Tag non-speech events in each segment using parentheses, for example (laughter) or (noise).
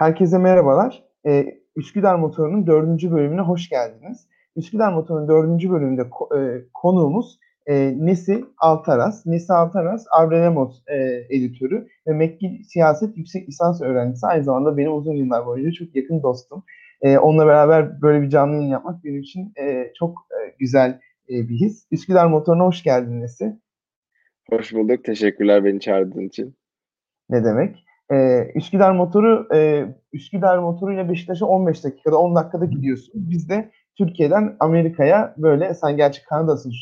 Herkese merhabalar. Ee, Üsküdar Motoru'nun dördüncü bölümüne hoş geldiniz. Üsküdar Motoru'nun dördüncü bölümünde ko- e, konuğumuz e, Nesi Altaras. Nesi Altaras, Abrelemos e, editörü ve McGill Siyaset Yüksek Lisans öğrencisi. Aynı zamanda benim uzun yıllar boyunca çok yakın dostum. E, onunla beraber böyle bir canlı yayın yapmak benim için e, çok e, güzel e, bir his. Üsküdar Motoru'na hoş geldin Nesi. Hoş bulduk. Teşekkürler beni çağırdığın için. Ne demek? Ee, Üsküdar motoru e, Üsküdar motoruyla Beşiktaş'a 15 dakikada 10 dakikada gidiyorsun. Biz de Türkiye'den Amerika'ya böyle sen gerçi Kanada'sın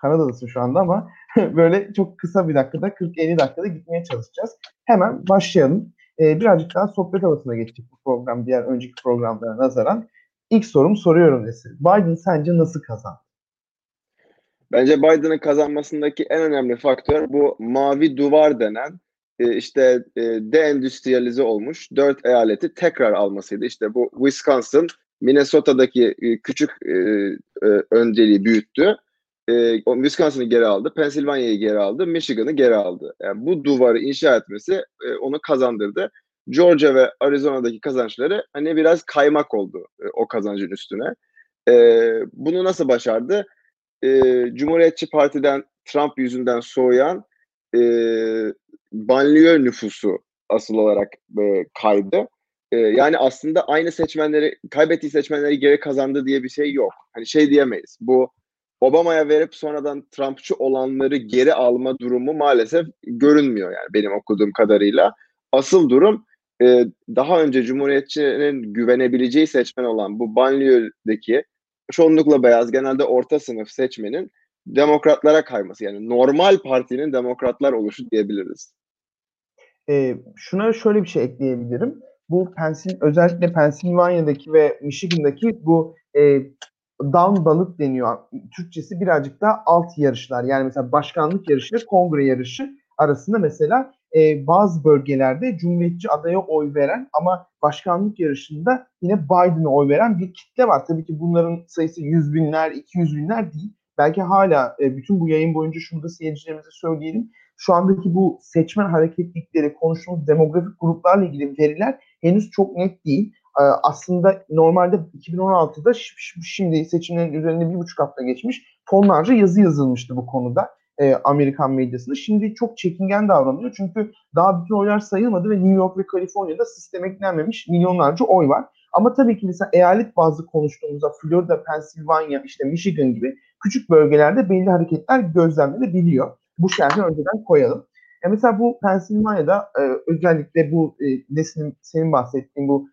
Kanada'dasın şu anda ama (laughs) böyle çok kısa bir dakikada 40-50 dakikada gitmeye çalışacağız. Hemen başlayalım. Ee, birazcık daha sohbet havasına geçecek bu program diğer önceki programlara nazaran. İlk sorum soruyorum Nesil. Biden sence nasıl kazandı? Bence Biden'ın kazanmasındaki en önemli faktör bu mavi duvar denen e, işte e, deendüstriyalize olmuş dört eyaleti tekrar almasıydı. İşte bu Wisconsin, Minnesota'daki e, küçük e, e, önceliği büyüttü. E, Wisconsin'ı geri aldı, Pennsylvania'yı geri aldı, Michigan'ı geri aldı. Yani bu duvarı inşa etmesi onu kazandırdı. Georgia ve Arizona'daki kazançları hani biraz kaymak oldu o kazancın üstüne. Bunu nasıl başardı? Cumhuriyetçi Parti'den Trump yüzünden soğuyan e, banliyö nüfusu asıl olarak e, kaydı. E, yani aslında aynı seçmenleri, kaybettiği seçmenleri geri kazandı diye bir şey yok. Hani şey diyemeyiz. Bu Obama'ya verip sonradan Trumpçı olanları geri alma durumu maalesef görünmüyor yani benim okuduğum kadarıyla. Asıl durum e, daha önce Cumhuriyetçinin güvenebileceği seçmen olan bu banliyödeki çoğunlukla beyaz genelde orta sınıf seçmenin demokratlara kayması yani normal partinin demokratlar oluşu diyebiliriz. E, şuna şöyle bir şey ekleyebilirim. Bu Pensil özellikle Pennsylvania'daki ve Michigan'daki bu e, down balık deniyor. Türkçesi birazcık daha alt yarışlar. Yani mesela başkanlık yarışı, kongre yarışı arasında mesela e, bazı bölgelerde Cumhuriyetçi adaya oy veren ama başkanlık yarışında yine Biden'a oy veren bir kitle var. Tabii ki bunların sayısı yüz binler, iki yüz binler değil. Belki hala e, bütün bu yayın boyunca şunu da seyircilerimize söyleyelim. Şu andaki bu seçmen hareketlikleri, konuştuğumuz demografik gruplarla ilgili veriler henüz çok net değil. E, aslında normalde 2016'da şimdi seçimlerin üzerinde bir buçuk hafta geçmiş tonlarca yazı yazılmıştı bu konuda e, Amerikan medyasında. Şimdi çok çekingen davranıyor çünkü daha bütün oylar sayılmadı ve New York ve Kaliforniya'da sisteme eklenmemiş milyonlarca oy var. Ama tabii ki mesela eyalet bazı konuştuğumuzda Florida, Pennsylvania, işte Michigan gibi küçük bölgelerde belli hareketler gözlemlenebiliyor. Bu şerhi önceden koyalım. E mesela bu Pennsylvania'da e, özellikle bu e, neslin senin bahsettiğin bu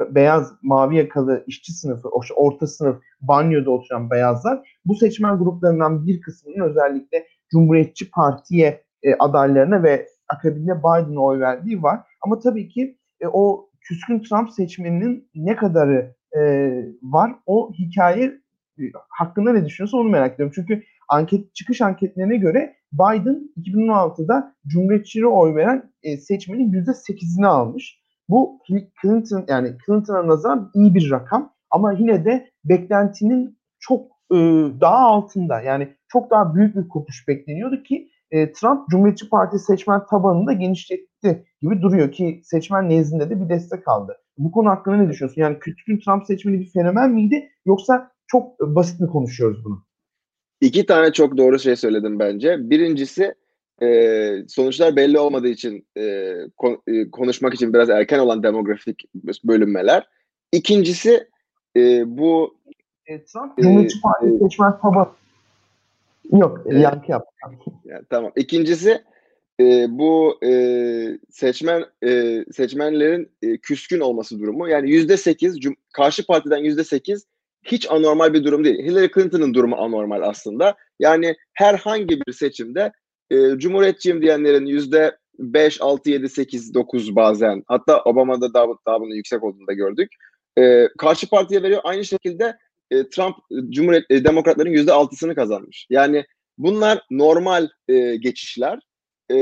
beyaz mavi yakalı işçi sınıfı, orta sınıf banyoda oturan beyazlar bu seçmen gruplarından bir kısmının özellikle Cumhuriyetçi Parti'ye e, adaylarına ve akabinde Biden'a oy verdiği var. Ama tabii ki e, o küskün Trump seçmeninin ne kadarı e, var o hikaye hakkında ne düşünüyorsun onu merak ediyorum. Çünkü anket çıkış anketlerine göre Biden 2016'da Cumhuriyetçilere oy veren e, seçmenin %8'ini almış. Bu Clinton yani Clinton'a nazaran iyi bir rakam ama yine de beklentinin çok e, daha altında. Yani çok daha büyük bir kopuş bekleniyordu ki e, Trump Cumhuriyetçi Parti seçmen tabanını da genişletti gibi duruyor ki seçmen nezdinde de bir destek aldı. Bu konu hakkında ne düşünüyorsun? Yani küçük Trump seçmeni bir fenomen miydi yoksa çok basit mi konuşuyoruz bunu? İki tane çok doğru şey söyledim bence. Birincisi e, sonuçlar belli olmadığı için e, kon, e, konuşmak için biraz erken olan demografik bölünmeler. İkincisi e, bu e, Trump Cumhuriyetçi Parti e, seçmen tabanı Yok, e, yankı yap. Yani, tamam. İkincisi e, bu e, seçmen e, seçmenlerin e, küskün olması durumu. Yani yüzde sekiz karşı partiden yüzde sekiz hiç anormal bir durum değil. Hillary Clinton'ın durumu anormal aslında. Yani herhangi bir seçimde e, Cumhuriyetçiyim diyenlerin yüzde 5, 6, 7, 8, 9 bazen hatta Obama'da daha, daha bunun yüksek olduğunu da gördük. E, karşı partiye veriyor. Aynı şekilde e, Trump Cumhuriyet e, Demokratların yüzde altısını kazanmış. Yani bunlar normal e, geçişler e,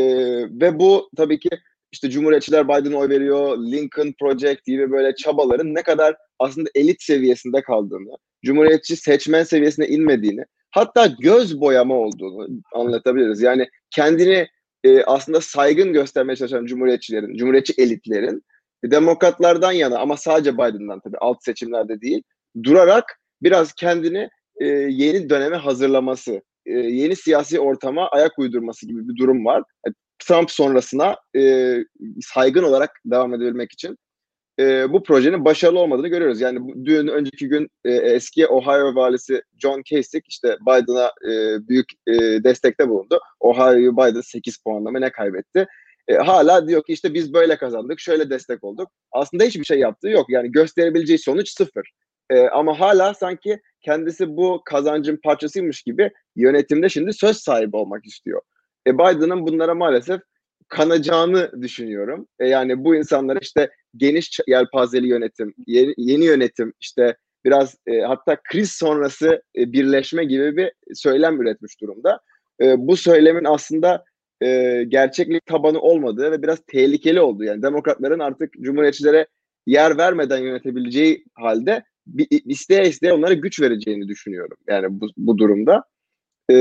ve bu tabii ki işte Cumhuriyetçiler Biden'a oy veriyor, Lincoln Project gibi böyle çabaların ne kadar aslında elit seviyesinde kaldığını, Cumhuriyetçi seçmen seviyesine inmediğini, hatta göz boyama olduğunu anlatabiliriz. Yani kendini e, aslında saygın göstermeye çalışan Cumhuriyetçilerin, Cumhuriyetçi elitlerin demokratlardan yana ama sadece Biden'dan tabii alt seçimlerde değil durarak biraz kendini e, yeni döneme hazırlaması, e, yeni siyasi ortama ayak uydurması gibi bir durum var. Trump sonrasına e, saygın olarak devam edebilmek için e, bu projenin başarılı olmadığını görüyoruz. Yani bu, dün önceki gün e, eski Ohio valisi John Kasich işte Biden'a e, büyük e, destekte bulundu. Ohio'yu Biden 8 puanla mı ne kaybetti? E, hala diyor ki işte biz böyle kazandık, şöyle destek olduk. Aslında hiçbir şey yaptığı yok. Yani gösterebileceği sonuç sıfır. E, ama hala sanki kendisi bu kazancın parçasıymış gibi yönetimde şimdi söz sahibi olmak istiyor. E, Biden'ın bunlara maalesef kanacağını düşünüyorum. E, yani bu insanlar işte geniş yelpazeli yönetim, yeni, yeni yönetim, işte biraz e, hatta kriz sonrası e, birleşme gibi bir söylem üretmiş durumda. E, bu söylemin aslında e, gerçeklik tabanı olmadığı ve biraz tehlikeli olduğu yani demokratların artık cumhuriyetçilere yer vermeden yönetebileceği halde bir, isteye isteye onlara güç vereceğini düşünüyorum. Yani bu, bu durumda. E,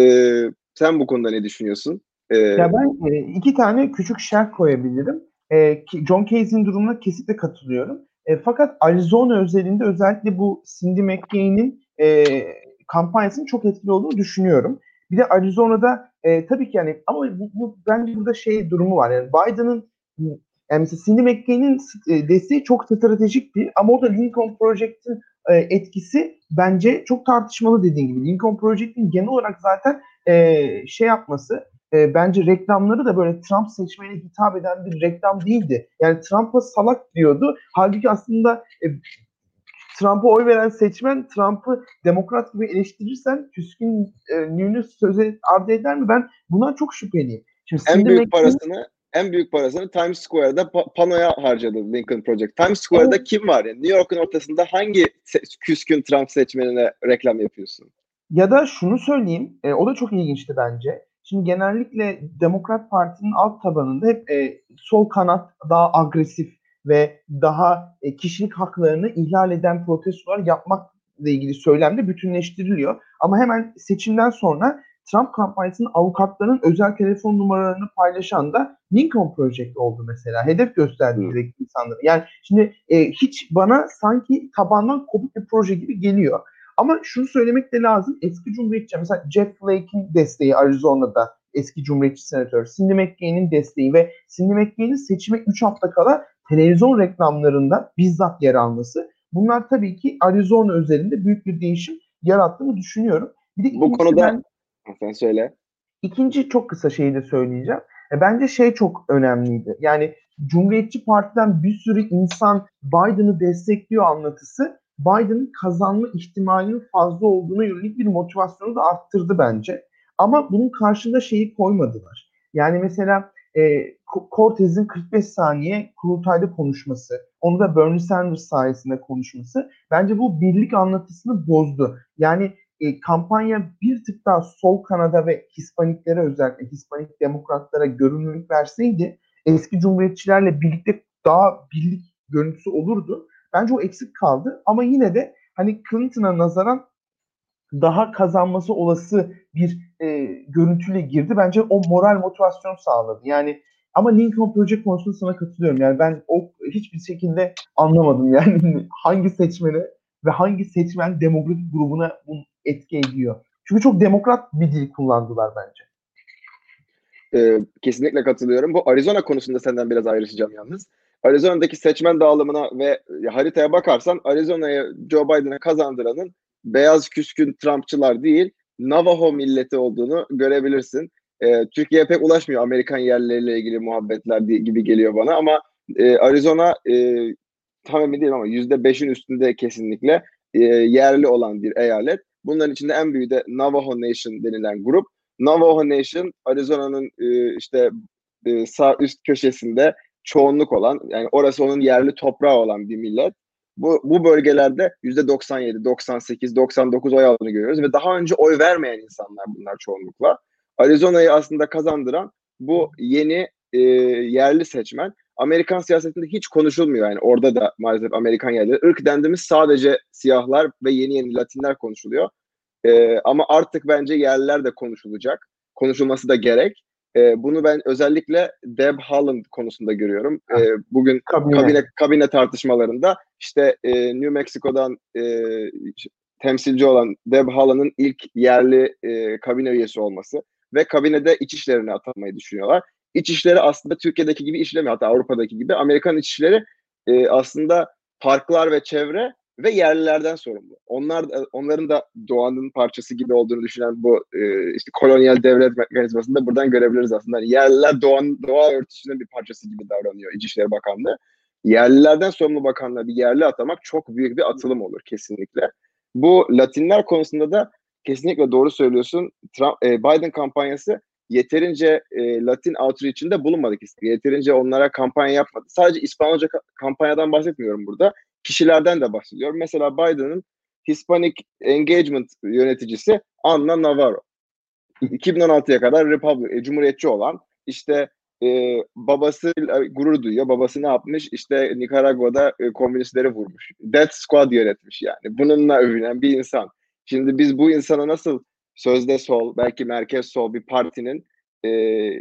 sen bu konuda ne düşünüyorsun? Ee, ya ben e, iki tane küçük şerh koyabilirim. E, John Case'in durumuna kesinlikle katılıyorum. E, fakat Arizona özelinde özellikle bu Cindy McCain'in e, kampanyasının çok etkili olduğunu düşünüyorum. Bir de Arizona'da e, tabii ki yani ama bu, bu bence burada şey durumu var. Yani Biden'ın yani mesela Cindy McCain'in e, desteği çok stratejikti ama orada Lincoln Project'in e, etkisi bence çok tartışmalı dediğin gibi. Lincoln Project'in genel olarak zaten e, şey yapması e, bence reklamları da böyle Trump seçmenine hitap eden bir reklam değildi. Yani Trump'a salak diyordu. Halbuki aslında e, Trump'a oy veren seçmen Trump'ı demokrat gibi eleştirirsen küskünlüğünü e, söze ardı eder mi? Ben buna çok şüpheliyim. Şimdi en büyük parasını en büyük parasını Times Square'da pa- panoya harcadı Lincoln Project. Times Square'da evet. kim var? Yani New York'un ortasında hangi se- küskün Trump seçmenine reklam yapıyorsun? Ya da şunu söyleyeyim, e, o da çok ilginçti bence. Şimdi genellikle Demokrat Parti'nin alt tabanında hep e, sol kanat daha agresif ve daha e, kişilik haklarını ihlal eden protestolar yapmakla ilgili söylemde bütünleştiriliyor. Ama hemen seçimden sonra Trump kampanyasının avukatlarının özel telefon numaralarını paylaşan da Lincoln Project oldu mesela. Hedef gösterdi hmm. direkt insanları. Yani şimdi e, hiç bana sanki tabandan kopuk bir proje gibi geliyor. Ama şunu söylemek de lazım. Eski Cumhuriyetçi mesela Jeff Flake'in desteği Arizona'da eski Cumhuriyetçi senatör Cindy McCain'in desteği ve Cindy McCain'in seçime 3 hafta kala televizyon reklamlarında bizzat yer alması bunlar tabii ki Arizona özelinde büyük bir değişim yarattığını düşünüyorum. Bir de Bu konuda ben, sen söyle. İkinci çok kısa şeyi de söyleyeceğim. E, bence şey çok önemliydi. Yani Cumhuriyetçi Parti'den bir sürü insan Biden'ı destekliyor anlatısı Biden'ın kazanma ihtimalinin fazla olduğuna yönelik bir motivasyonu da arttırdı bence. Ama bunun karşında şeyi koymadılar. Yani mesela e, Cortez'in 45 saniye kurultayda konuşması, onu da Bernie Sanders sayesinde konuşması bence bu birlik anlatısını bozdu. Yani e, kampanya bir tık daha sol kanada ve Hispaniklere özellikle Hispanik demokratlara görünürlük verseydi eski cumhuriyetçilerle birlikte daha birlik görüntüsü olurdu. Bence o eksik kaldı ama yine de hani Clinton'a nazaran daha kazanması olası bir e, görüntüyle girdi. Bence o moral motivasyon sağladı. Yani ama Lincoln Project konusunda sana katılıyorum. Yani ben o hiçbir şekilde anlamadım (laughs) yani hangi seçmene ve hangi seçmen demokratik grubuna bunu etki ediyor. Çünkü çok demokrat bir dil kullandılar bence. Ee, kesinlikle katılıyorum. Bu Arizona konusunda senden biraz ayrışacağım yalnız. Arizona'daki seçmen dağılımına ve haritaya bakarsan Arizona'ya Joe Biden'a kazandıranın beyaz küskün Trumpçılar değil Navajo milleti olduğunu görebilirsin. Ee, Türkiye'ye pek ulaşmıyor Amerikan yerleriyle ilgili muhabbetler gibi geliyor bana ama e, Arizona e, tam emin değilim ama yüzde beşin üstünde kesinlikle e, yerli olan bir eyalet. Bunların içinde en büyüğü de Navajo Nation denilen grup. Navajo Nation Arizona'nın e, işte e, sağ üst köşesinde çoğunluk olan yani orası onun yerli toprağı olan bir millet. Bu, bu bölgelerde yüzde 97, 98, 99 oy aldığını görüyoruz ve daha önce oy vermeyen insanlar bunlar çoğunlukla. Arizona'yı aslında kazandıran bu yeni e, yerli seçmen. Amerikan siyasetinde hiç konuşulmuyor yani orada da maalesef Amerikan yerleri. Irk dendiğimiz sadece siyahlar ve yeni yeni Latinler konuşuluyor. E, ama artık bence yerliler de konuşulacak. Konuşulması da gerek. E, bunu ben özellikle Deb Haaland konusunda görüyorum. E, bugün Kabine. kabine kabine tartışmalarında işte e, New Mexico'dan e, temsilci olan Deb Haaland'ın ilk yerli e, kabine üyesi olması ve kabinede iç işlerine atanmayı düşünüyorlar. İç işleri aslında Türkiye'deki gibi işlemiyor. Hatta Avrupa'daki gibi. Amerikan iç işleri e, aslında parklar ve çevre ve yerlilerden sorumlu. Onlar onların da doğanın parçası gibi olduğunu düşünen bu e, işte kolonyal devlet mekanizmasını da buradan görebiliriz aslında. Yani yerliler doğan, doğa örtüsünün bir parçası gibi davranıyor İçişleri Bakanlığı. Yerlilerden sorumlu bakanlığa bir yerli atamak çok büyük bir atılım olur kesinlikle. Bu Latinler konusunda da kesinlikle doğru söylüyorsun. Trump, e, Biden kampanyası yeterince e, Latin outreach'inde bulunmadık. Yeterince onlara kampanya yapmadı. Sadece İspanyolca kampanyadan bahsetmiyorum burada. Kişilerden de bahsediyorum. Mesela Biden'ın Hispanic Engagement yöneticisi Anna Navarro. 2016'ya kadar Republic, e, Cumhuriyetçi olan işte e, babası gurur duyuyor. Babası ne yapmış? İşte Nikaragua'da e, komünistleri vurmuş. Death Squad yönetmiş yani. Bununla övünen bir insan. Şimdi biz bu insana nasıl sözde sol, belki merkez sol bir partinin e,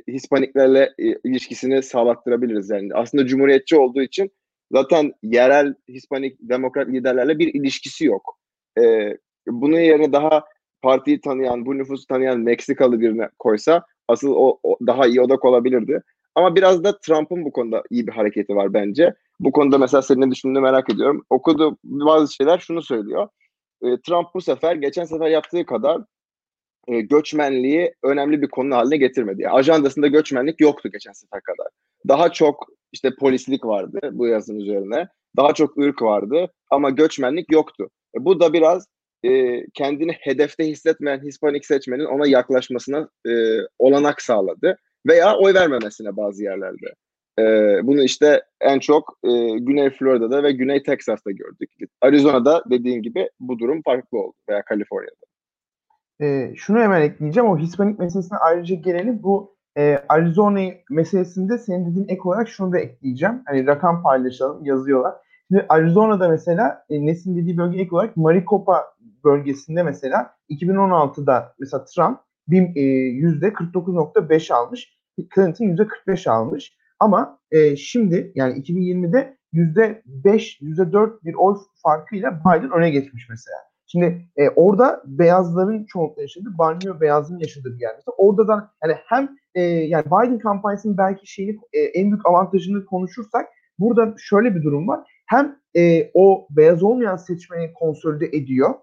Hispaniklerle e, ilişkisini sağlattırabiliriz. Yani aslında cumhuriyetçi olduğu için zaten yerel Hispanik demokrat liderlerle bir ilişkisi yok. E, bunun yerine daha partiyi tanıyan, bu nüfusu tanıyan Meksikalı birine koysa asıl o, o daha iyi odak olabilirdi. Ama biraz da Trump'ın bu konuda iyi bir hareketi var bence. Bu konuda mesela senin ne düşündüğünü merak ediyorum. Okudu bazı şeyler şunu söylüyor. E, Trump bu sefer geçen sefer yaptığı kadar e, göçmenliği önemli bir konu haline getirmedi. Yani ajandasında göçmenlik yoktu geçen sefer kadar. Daha çok işte polislik vardı bu yazın üzerine. Daha çok ırk vardı ama göçmenlik yoktu. E, bu da biraz e, kendini hedefte hissetmeyen Hispanik seçmenin ona yaklaşmasına e, olanak sağladı. Veya oy vermemesine bazı yerlerde. E, bunu işte en çok e, Güney Florida'da ve Güney Texas'ta gördük. Arizona'da dediğim gibi bu durum farklı oldu veya Kaliforniya'da. E, şunu hemen ekleyeceğim. O Hispanik meselesine ayrıca gelelim. Bu e, Arizona meselesinde senin dediğin ek olarak şunu da ekleyeceğim. Hani rakam paylaşalım, yazıyorlar. Şimdi Arizona'da mesela e, Nesin dediği bölge ek olarak Maricopa bölgesinde mesela 2016'da mesela Trump bir, e, %49.5 almış. Clinton %45 almış. Ama e, şimdi yani 2020'de %5, %4 bir oy farkıyla Biden öne geçmiş mesela. Şimdi e, orada beyazların çoğunlukla yaşadığı, banyo beyazın yaşadığı bir yer. Mesela orada da yani hem e, yani Biden kampanyasının belki şeyini e, en büyük avantajını konuşursak burada şöyle bir durum var. Hem e, o beyaz olmayan seçmeni konsolide ediyor.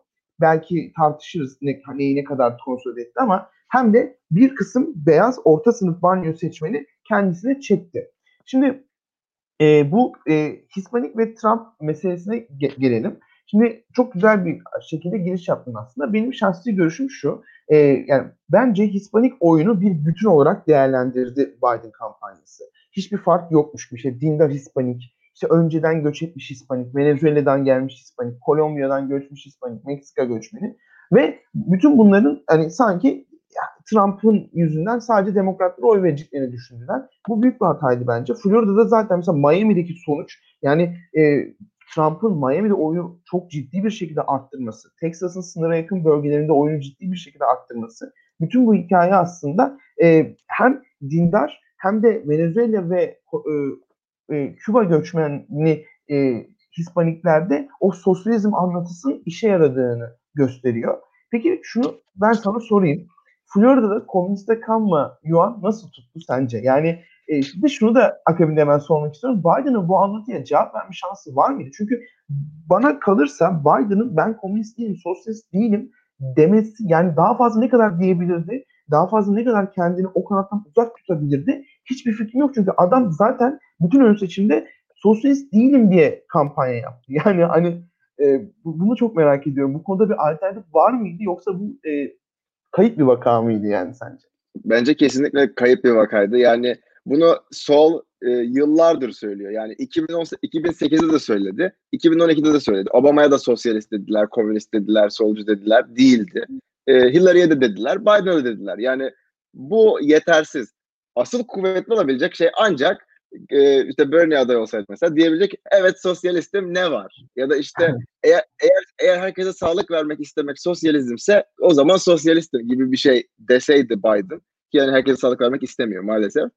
Belki tartışırız ne, neyi ne kadar konsolide etti ama hem de bir kısım beyaz orta sınıf banyo seçmeni kendisine çekti. Şimdi e, bu e, Hispanik ve Trump meselesine ge- gelelim. Şimdi çok güzel bir şekilde giriş yaptın aslında. Benim şahsi görüşüm şu. E, yani bence Hispanik oyunu bir bütün olarak değerlendirdi Biden kampanyası. Hiçbir fark yokmuş bir şey. Dindar Hispanik, işte önceden göç etmiş Hispanik, Venezuela'dan gelmiş Hispanik, Kolombiya'dan göçmüş Hispanik, Meksika göçmeni ve bütün bunların hani sanki Trump'ın yüzünden sadece demokratlara oy vereceklerini düşündüler. Bu büyük bir hataydı bence. Florida'da zaten mesela Miami'deki sonuç yani e, Trump'ın Miami'de oyunu çok ciddi bir şekilde arttırması, Texas'ın sınıra yakın bölgelerinde oyunu ciddi bir şekilde arttırması. Bütün bu hikaye aslında e, hem dindar hem de Venezuela ve e, e, Küba göçmenini e, Hispaniklerde o sosyalizm anlatısının işe yaradığını gösteriyor. Peki şunu ben sana sorayım. Florida'da komüniste kanma Yuan nasıl tuttu sence? Yani e, şimdi şunu da akabinde hemen sormak istiyorum. Biden'ın bu anlatıya cevap verme şansı var mıydı? Çünkü bana kalırsa Biden'ın ben komünist değilim, sosyalist değilim demesi yani daha fazla ne kadar diyebilirdi? Daha fazla ne kadar kendini o kanattan uzak tutabilirdi? Hiçbir fikrim yok çünkü adam zaten bütün ön seçimde sosyalist değilim diye kampanya yaptı. (laughs) Yani hani e, bunu çok merak ediyorum. Bu konuda bir alternatif var mıydı yoksa bu e, kayıp bir vaka mıydı yani sence? Bence kesinlikle kayıp bir vakaydı. Yani bunu sol e, yıllardır söylüyor. Yani 2008'de de söyledi. 2012'de de söyledi. Obama'ya da sosyalist dediler, komünist dediler, solcu dediler. Değildi. E, Hillary'e de dediler, Biden'a da dediler. Yani bu yetersiz. Asıl kuvvetli olabilecek şey ancak e, işte Bernie aday olsaydı mesela diyebilecek evet sosyalistim ne var? Ya da işte (laughs) eğer eğer eğer herkese sağlık vermek istemek sosyalizmse o zaman sosyalistim gibi bir şey deseydi Biden Yani herkese sağlık vermek istemiyor maalesef.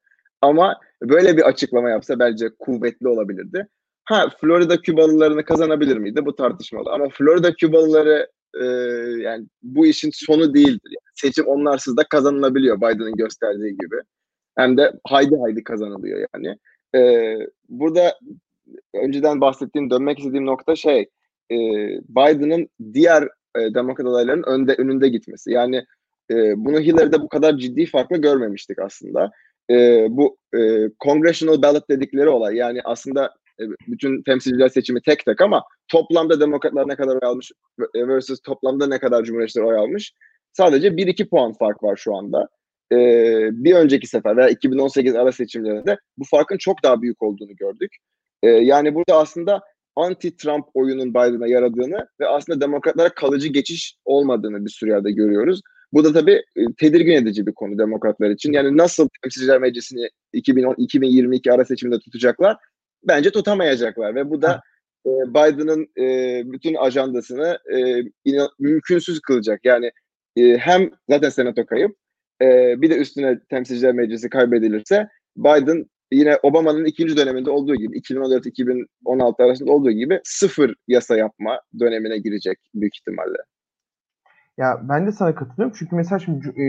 Ama böyle bir açıklama yapsa bence kuvvetli olabilirdi. Ha Florida Kübalılarını kazanabilir miydi? Bu tartışmalı. Ama Florida Kübalıları e, yani bu işin sonu değildir. Yani seçim onlarsız da kazanılabiliyor Biden'ın gösterdiği gibi. Hem de haydi haydi kazanılıyor yani. E, burada önceden bahsettiğim, dönmek istediğim nokta şey, e, Biden'ın diğer e, demokrat adayların önde önünde gitmesi. Yani e, bunu Hillary'de bu kadar ciddi farklı görmemiştik aslında. E, bu e, congressional ballot dedikleri olay yani aslında e, bütün temsilciler seçimi tek tek ama toplamda demokratlar ne kadar oy almış versus toplamda ne kadar cumhuriyetçiler oy almış. Sadece 1-2 puan fark var şu anda. Ee, bir önceki sefer veya 2018 ara seçimlerinde bu farkın çok daha büyük olduğunu gördük. Ee, yani burada aslında anti-Trump oyunun Biden'a yaradığını ve aslında demokratlara kalıcı geçiş olmadığını bir sürü yerde görüyoruz. Bu da tabii e, tedirgin edici bir konu demokratlar için. Yani nasıl temsilciler meclisini 2010 2022 ara seçiminde tutacaklar? Bence tutamayacaklar ve bu da e, Biden'ın e, bütün ajandasını e, mümkünsüz kılacak. Yani e, hem zaten senato kayıp e, bir de üstüne temsilciler meclisi kaybedilirse Biden yine Obama'nın ikinci döneminde olduğu gibi 2014-2016 arasında olduğu gibi sıfır yasa yapma dönemine girecek büyük ihtimalle. Ya ben de sana katılıyorum çünkü mesela şimdi e,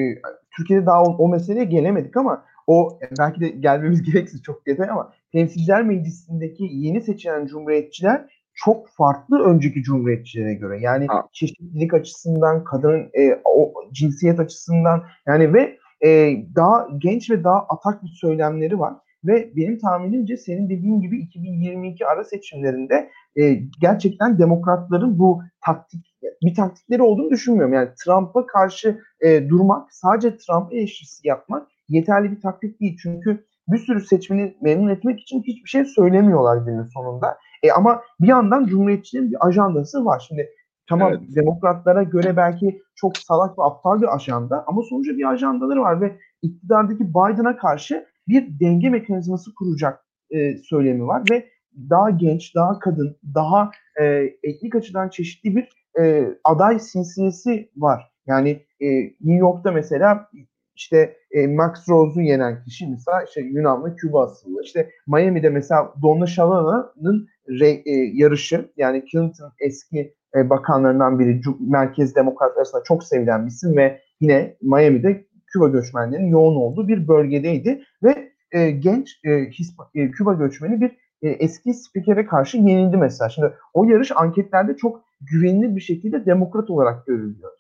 Türkiye'de daha o, o meseleye gelemedik ama o belki de gelmemiz (laughs) gereksiz çok detay ama Temsilciler Meclisi'ndeki yeni seçilen cumhuriyetçiler çok farklı önceki cumhuriyetçilere göre. Yani ha. çeşitlilik açısından, kadının e, o cinsiyet açısından yani ve e, daha genç ve daha atak bir söylemleri var. Ve benim tahminimce senin dediğin gibi 2022 ara seçimlerinde e, gerçekten demokratların bu taktik bir taktikleri olduğunu düşünmüyorum. Yani Trump'a karşı e, durmak, sadece Trump eleştirisi yapmak yeterli bir taktik değil. Çünkü bir sürü seçmeni memnun etmek için hiçbir şey söylemiyorlar günün sonunda. E ama bir yandan Cumhuriyetçinin bir ajandası var. Şimdi tamam evet. demokratlara göre belki çok salak ve aptal bir ajanda ama sonuçta bir ajandaları var ve iktidardaki Biden'a karşı bir denge mekanizması kuracak e, söylemi var ve daha genç, daha kadın, daha e, etnik açıdan çeşitli bir e, aday sinsiyesi var. Yani e, New York'ta mesela işte e, Max Rose'u yenen kişi mesela işte Yunanlı Küba asıllı. İşte Miami'de mesela Donna Shalana'nın e, yarışı yani Clinton eski e, bakanlarından biri merkez demokratlar arasında çok sevilen bir isim ve yine Miami'de Küba göçmenlerinin yoğun olduğu bir bölgedeydi ve e, genç e, Hispa, e, Küba göçmeni bir e, eski spikere karşı yenildi mesela. Şimdi o yarış anketlerde çok güvenilir bir şekilde demokrat olarak görülüyordu.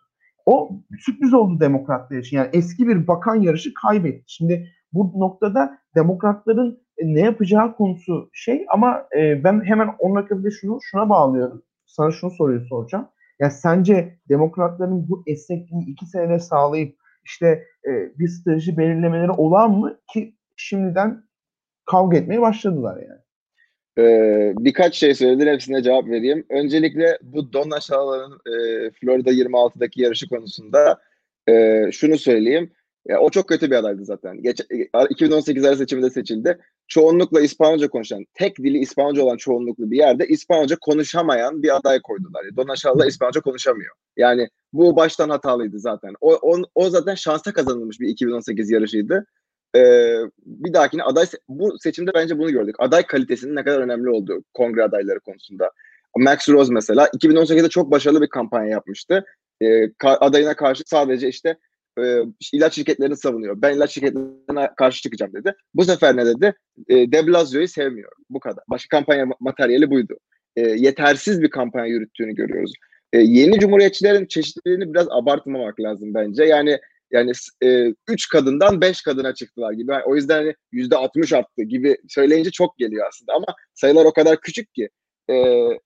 O sürpriz oldu demokratlar için. Yani eski bir bakan yarışı kaybetti. Şimdi bu noktada demokratların e, ne yapacağı konusu şey ama e, ben hemen onun akabinde şunu şuna bağlıyorum. Sana şunu soruyu soracağım. Ya sence demokratların bu esnekliği iki senede sağlayıp işte e, bir strateji belirlemeleri olan mı ki şimdiden kavga etmeye başladılar yani. Ee, birkaç şey söyledin hepsine cevap vereyim. Öncelikle bu Don Aşağılar'ın e, Florida 26'daki yarışı konusunda e, şunu söyleyeyim. Ya, o çok kötü bir adaydı zaten. Geç, 2018 ara seçiminde seçildi. Çoğunlukla İspanyolca konuşan, tek dili İspanyolca olan çoğunluklu bir yerde İspanyolca konuşamayan bir aday koydular. Don Aşağılar İspanyolca konuşamıyor. Yani bu baştan hatalıydı zaten. O, o, o zaten şansa kazanılmış bir 2018 yarışıydı e, bir dahakine aday bu seçimde bence bunu gördük. Aday kalitesinin ne kadar önemli olduğu kongre adayları konusunda. Max Rose mesela 2018'de çok başarılı bir kampanya yapmıştı. E, ka- adayına karşı sadece işte e, ilaç şirketlerini savunuyor. Ben ilaç şirketlerine karşı çıkacağım dedi. Bu sefer ne dedi? E, De Blasio'yu sevmiyorum. Bu kadar. Başka kampanya materyali buydu. E, yetersiz bir kampanya yürüttüğünü görüyoruz. E, yeni cumhuriyetçilerin çeşitliliğini biraz abartmamak lazım bence. Yani yani e, üç kadından beş kadına çıktılar gibi. Yani o yüzden hani yüzde altmış arttı gibi söyleyince çok geliyor aslında ama sayılar o kadar küçük ki. E,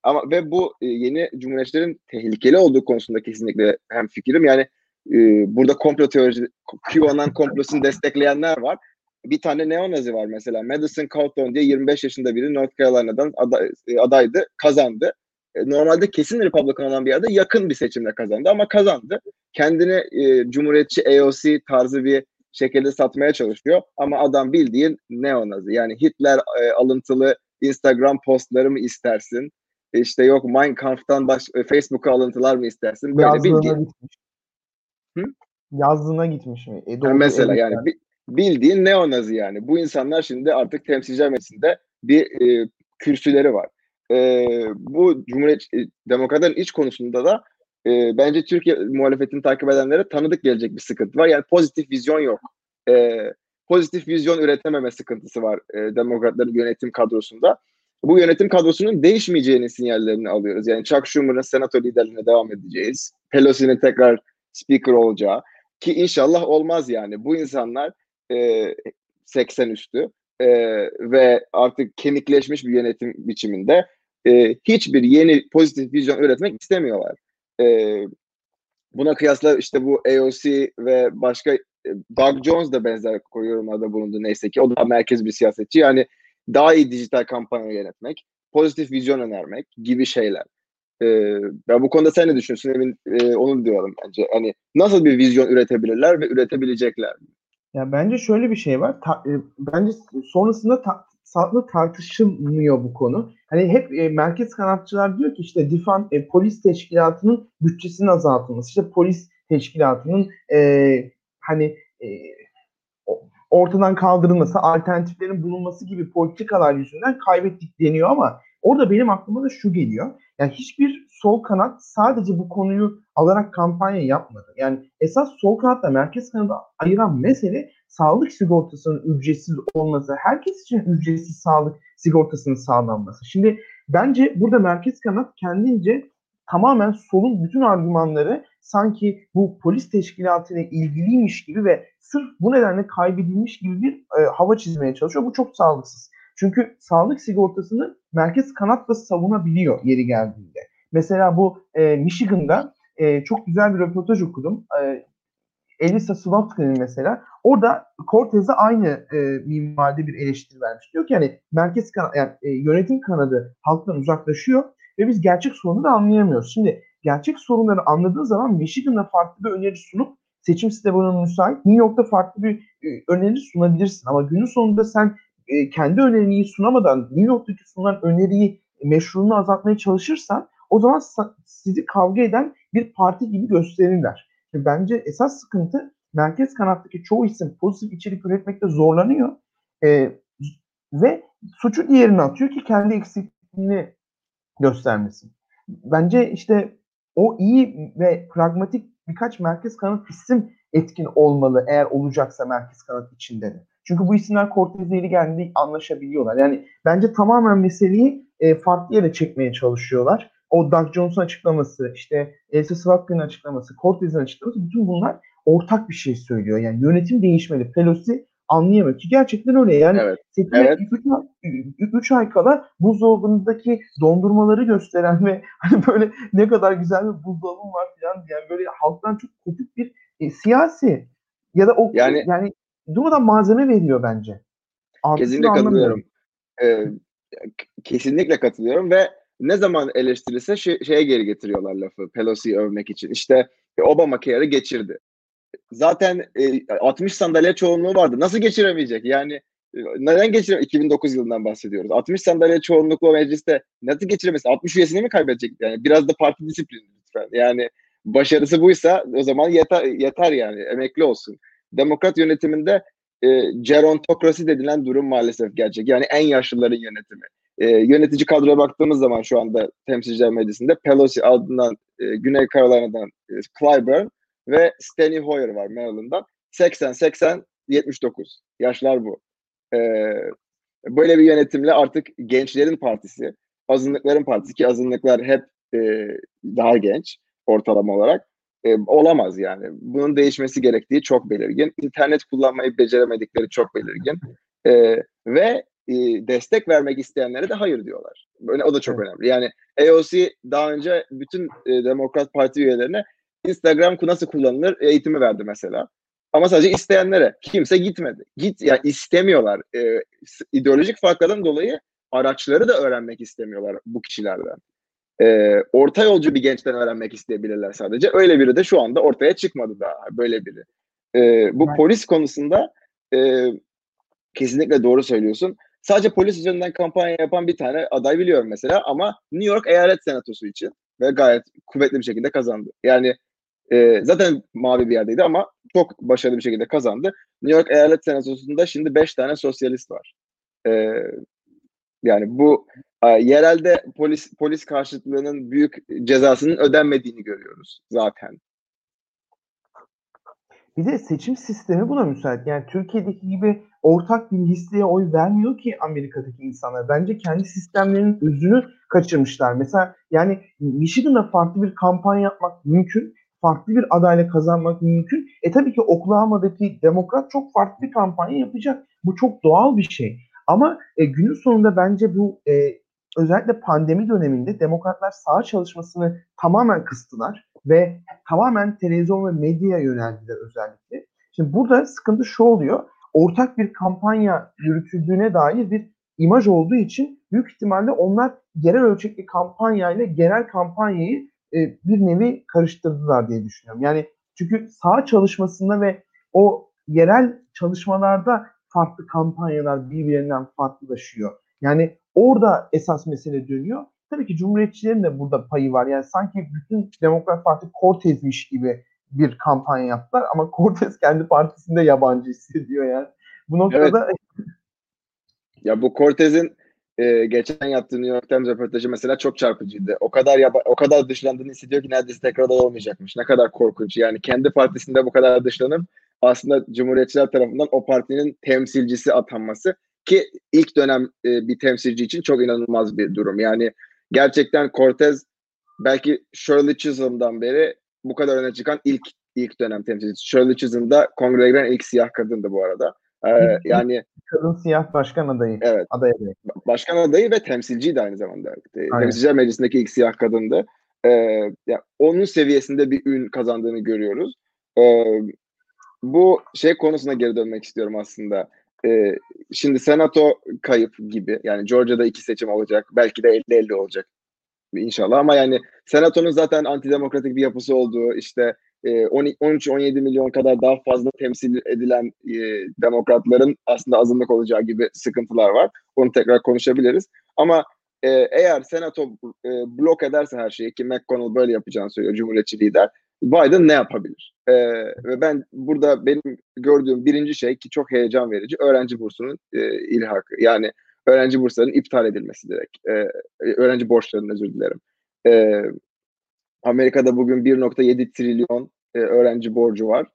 ama ve bu e, yeni cumhuriyetçilerin tehlikeli olduğu konusunda kesinlikle hem fikrim. Yani e, burada komplo teorisi, QAnon komplosunu destekleyenler var. Bir tane neonazi var mesela. Madison Cawthorn diye 25 yaşında biri North Carolina'dan aday, e, adaydı, kazandı. E, normalde kesin Republican olan bir yerde yakın bir seçimle kazandı ama kazandı. Kendini e, Cumhuriyetçi AOC tarzı bir şekilde satmaya çalışıyor ama adam bildiğin neonazi. Yani Hitler e, alıntılı Instagram postları mı istersin? İşte yok Mein Kampf'tan baş, e, Facebook'a alıntılar mı istersin? Böyle bildiğin. Hı? Yazlığına gitmiş mi? E, Yani doğru, mesela evet yani bi- bildiğin neonazi yani. Bu insanlar şimdi artık temsilciler meclisinde bir e, kürsüleri var. E, bu Cumhuriyet e, Demokratların iç konusunda da e, bence Türkiye muhalefetini takip edenlere tanıdık gelecek bir sıkıntı var. Yani pozitif vizyon yok. E, pozitif vizyon üretememe sıkıntısı var e, Demokratların yönetim kadrosunda. Bu yönetim kadrosunun değişmeyeceğinin sinyallerini alıyoruz. Yani Chuck Schumer'ın senato liderliğine devam edeceğiz. Pelosi'nin tekrar speaker olacağı ki inşallah olmaz yani. Bu insanlar e, 80 üstü e, ve artık kemikleşmiş bir yönetim biçiminde e, hiçbir yeni pozitif vizyon üretmek istemiyorlar. E, buna kıyasla işte bu AOC ve başka e, Doug Jones da benzer yorumlarda bulundu neyse ki. O da merkez bir siyasetçi. Yani daha iyi dijital kampanya yönetmek, pozitif vizyon önermek gibi şeyler. Ee, ben bu konuda sen ne düşünüyorsun? Emin e, onu diyorum bence. Hani nasıl bir vizyon üretebilirler ve üretebilecekler? Ya bence şöyle bir şey var. Ta, e, bence sonrasında ta, sağlıklı tartışılmıyor bu konu. Hani hep e, merkez kanatçılar diyor ki işte Difan e, polis teşkilatının bütçesinin azaltılması, işte polis teşkilatının e, hani e, ortadan kaldırılması, alternatiflerin bulunması gibi politikalar yüzünden kaybettik deniyor ama orada benim aklıma da şu geliyor. Yani hiçbir sol kanat sadece bu konuyu alarak kampanya yapmadı. Yani esas sol kanatla merkez kanadı ayıran mesele sağlık sigortasının ücretsiz olması, herkes için ücretsiz sağlık sigortasının sağlanması. Şimdi bence burada merkez kanat kendince tamamen solun bütün argümanları sanki bu polis teşkilatıyla ilgiliymiş gibi ve sırf bu nedenle kaybedilmiş gibi bir e, hava çizmeye çalışıyor. Bu çok sağlıksız. Çünkü sağlık sigortasını merkez kanatla savunabiliyor yeri geldiğinde. Mesela bu e, Michigan'da e, çok güzel bir röportaj okudum. E, Elisa Slotkin'in mesela. Orada Cortez'e aynı e, minvalde bir eleştiri vermiş. Diyor ki yani merkez kanat, yani e, yönetim kanadı halktan uzaklaşıyor ve biz gerçek sorunu da anlayamıyoruz. Şimdi gerçek sorunları anladığın zaman Michigan'da farklı bir öneri sunup seçim sisteminin müsait New York'ta farklı bir e, öneri sunabilirsin. Ama günün sonunda sen e, kendi önerini sunamadan New York'taki sunulan öneriyi meşruluğunu azaltmaya çalışırsan o zaman sizi kavga eden bir parti gibi gösterirler. Bence esas sıkıntı merkez kanattaki çoğu isim pozitif içerik üretmekte zorlanıyor e, ve suçu diğerine atıyor ki kendi eksikliğini göstermesin. Bence işte o iyi ve pragmatik birkaç merkez kanat isim etkin olmalı eğer olacaksa merkez kanat içinde de. Çünkü bu isimler Cortez'le ile geldiğinde anlaşabiliyorlar. Yani bence tamamen meseleyi e, farklı yere çekmeye çalışıyorlar. O Doug Jones'un açıklaması, işte Elsa Slotkin'in açıklaması, Cortez'in açıklaması bütün bunlar ortak bir şey söylüyor. Yani yönetim değişmeli. Pelosi anlayamıyor ki gerçekten öyle. Yani evet. 3 evet. Üç ay kala buzdolabındaki dondurmaları gösteren ve hani böyle ne kadar güzel bir buzdolabım var falan diyen böyle halktan çok kopuk bir e, siyasi ya da o yani, yani durmadan malzeme veriyor bence. Kesinlikle katılıyorum. Ee, kesinlikle katılıyorum ve ne zaman eleştirirse şey, şeye geri getiriyorlar lafı Pelosi'yi övmek için. İşte Obama Care'ı geçirdi. Zaten e, 60 sandalye çoğunluğu vardı. Nasıl geçiremeyecek? Yani e, neden geçiremeyecek? 2009 yılından bahsediyoruz. 60 sandalye çoğunluklu mecliste nasıl geçiremez? 60 üyesini mi kaybedecek? Yani biraz da parti disiplini lütfen. Yani başarısı buysa o zaman yeter, yeter yani emekli olsun. Demokrat yönetiminde e, gerontokrasi dedilen durum maalesef gerçek. Yani en yaşlıların yönetimi. E, yönetici kadroya baktığımız zaman şu anda temsilciler meclisinde Pelosi adından e, Güney Carolina'dan e, Clyburn ve Steny Hoyer var Maryland'dan. 80, 80, 79. Yaşlar bu. E, böyle bir yönetimle artık gençlerin partisi, azınlıkların partisi ki azınlıklar hep e, daha genç ortalama olarak e, olamaz yani. Bunun değişmesi gerektiği çok belirgin. İnternet kullanmayı beceremedikleri çok belirgin. E, ve e, destek vermek isteyenlere de hayır diyorlar. Böyle, o da çok önemli. Yani AOC daha önce bütün e, Demokrat Parti üyelerine Instagram nasıl kullanılır eğitimi verdi mesela. Ama sadece isteyenlere. Kimse gitmedi. Git yani istemiyorlar. E, ideolojik farklardan dolayı araçları da öğrenmek istemiyorlar bu kişilerden e, orta yolcu bir gençten öğrenmek isteyebilirler sadece. Öyle biri de şu anda ortaya çıkmadı daha böyle biri. E, bu evet. polis konusunda e, kesinlikle doğru söylüyorsun. Sadece polis üzerinden kampanya yapan bir tane aday biliyorum mesela ama New York Eyalet Senatosu için ve gayet kuvvetli bir şekilde kazandı. Yani E, zaten mavi bir yerdeydi ama çok başarılı bir şekilde kazandı. New York Eyalet Senatosu'nda şimdi 5 tane sosyalist var. E, yani bu yerelde polis polis karşıtlığının büyük cezasının ödenmediğini görüyoruz zaten. Bir de seçim sistemi buna müsait. Yani Türkiye'deki gibi ortak bir listeye oy vermiyor ki Amerika'daki insanlar. Bence kendi sistemlerinin özünü kaçırmışlar. Mesela yani Michigan'da farklı bir kampanya yapmak mümkün. Farklı bir adayla kazanmak mümkün. E tabii ki Oklahoma'daki demokrat çok farklı bir kampanya yapacak. Bu çok doğal bir şey. Ama e, günün sonunda bence bu e, özellikle pandemi döneminde demokratlar sağ çalışmasını tamamen kıstılar ve tamamen televizyon ve medyaya yöneldiler özellikle. Şimdi burada sıkıntı şu oluyor. Ortak bir kampanya yürütüldüğüne dair bir imaj olduğu için büyük ihtimalle onlar yerel ölçekli kampanyayla genel kampanyayı e, bir nevi karıştırdılar diye düşünüyorum. Yani çünkü sağ çalışmasında ve o yerel çalışmalarda farklı kampanyalar birbirinden farklılaşıyor. Yani orada esas mesele dönüyor. Tabii ki Cumhuriyetçilerin de burada payı var. Yani sanki bütün Demokrat Parti Cortez'miş gibi bir kampanya yaptılar ama (laughs) Cortez kendi partisinde yabancı hissediyor yani. Bu noktada evet. (laughs) ya bu Cortez'in e, geçen yaptığı New York Times röportajı mesela çok çarpıcıydı. O kadar yaba, o kadar dışlandığını hissediyor ki neredeyse tekrar olmayacakmış. Ne kadar korkunç. Yani kendi partisinde bu kadar dışlanıp aslında Cumhuriyetçiler tarafından o partinin temsilcisi atanması ki ilk dönem e, bir temsilci için çok inanılmaz bir durum. Yani gerçekten Cortez belki Shirley Chisholm'dan beri bu kadar öne çıkan ilk ilk dönem temsilcisi. Shirley Chisholm da kongreye giren ilk siyah kadındı bu arada. Ee, yani kadın siyah başkan adayı. Evet. Adayı. Başkan adayı ve temsilciydi aynı zamanda. Aynen. Temsilciler Meclisi'ndeki ilk siyah kadındı. Ee, yani onun seviyesinde bir ün kazandığını görüyoruz. Ee, bu şey konusuna geri dönmek istiyorum aslında. Ee, şimdi senato kayıp gibi yani Georgia'da iki seçim olacak. Belki de 50-50 olacak inşallah ama yani senatonun zaten antidemokratik bir yapısı olduğu işte 13-17 milyon kadar daha fazla temsil edilen e, demokratların aslında azınlık olacağı gibi sıkıntılar var. Onu tekrar konuşabiliriz. Ama e, eğer senato e, blok ederse her şeyi ki McConnell böyle yapacağını söylüyor Cumhuriyetçi lider. Biden ne yapabilir? Ee, ve ben burada benim gördüğüm birinci şey ki çok heyecan verici öğrenci bursunun e, ilhakı. Yani öğrenci burslarının iptal edilmesi direkt. Ee, öğrenci borçlarının özür dilerim. Ee, Amerika'da bugün 1.7 trilyon e, öğrenci borcu var.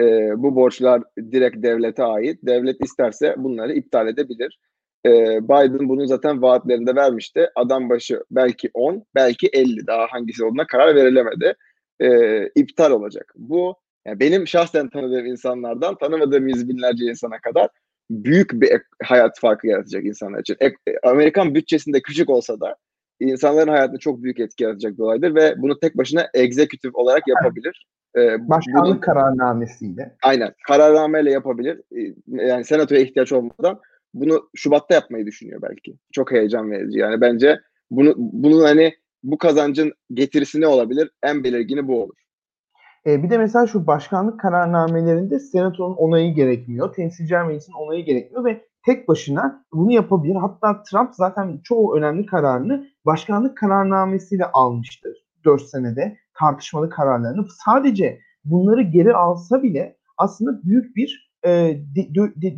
E, bu borçlar direkt devlete ait. Devlet isterse bunları iptal edebilir. E, Biden bunu zaten vaatlerinde vermişti. Adam başı belki 10, belki 50 daha hangisi olduğuna karar verilemedi. E, iptal olacak. Bu yani benim şahsen tanıdığım insanlardan tanımadığım yüz binlerce insana kadar büyük bir hayat farkı yaratacak insanlar için. Amerikan bütçesinde küçük olsa da insanların hayatında çok büyük etki yaratacak bir olaydır ve bunu tek başına egzekütif olarak yapabilir. Ee, Başkanlık bunu, kararnamesiyle. Aynen. Kararnameyle yapabilir. Yani senatoya ihtiyaç olmadan bunu Şubat'ta yapmayı düşünüyor belki. Çok heyecan verici. Yani bence bunu bunun hani bu kazancın getirisi ne olabilir? En belirgini bu olur. E, bir de mesela şu başkanlık kararnamelerinde senatonun onayı gerekmiyor. Temsilciler meclisinin onayı gerekmiyor ve tek başına bunu yapabilir. Hatta Trump zaten çoğu önemli kararını başkanlık kararnamesiyle almıştır 4 senede tartışmalı kararlarını. Sadece bunları geri alsa bile aslında büyük bir e,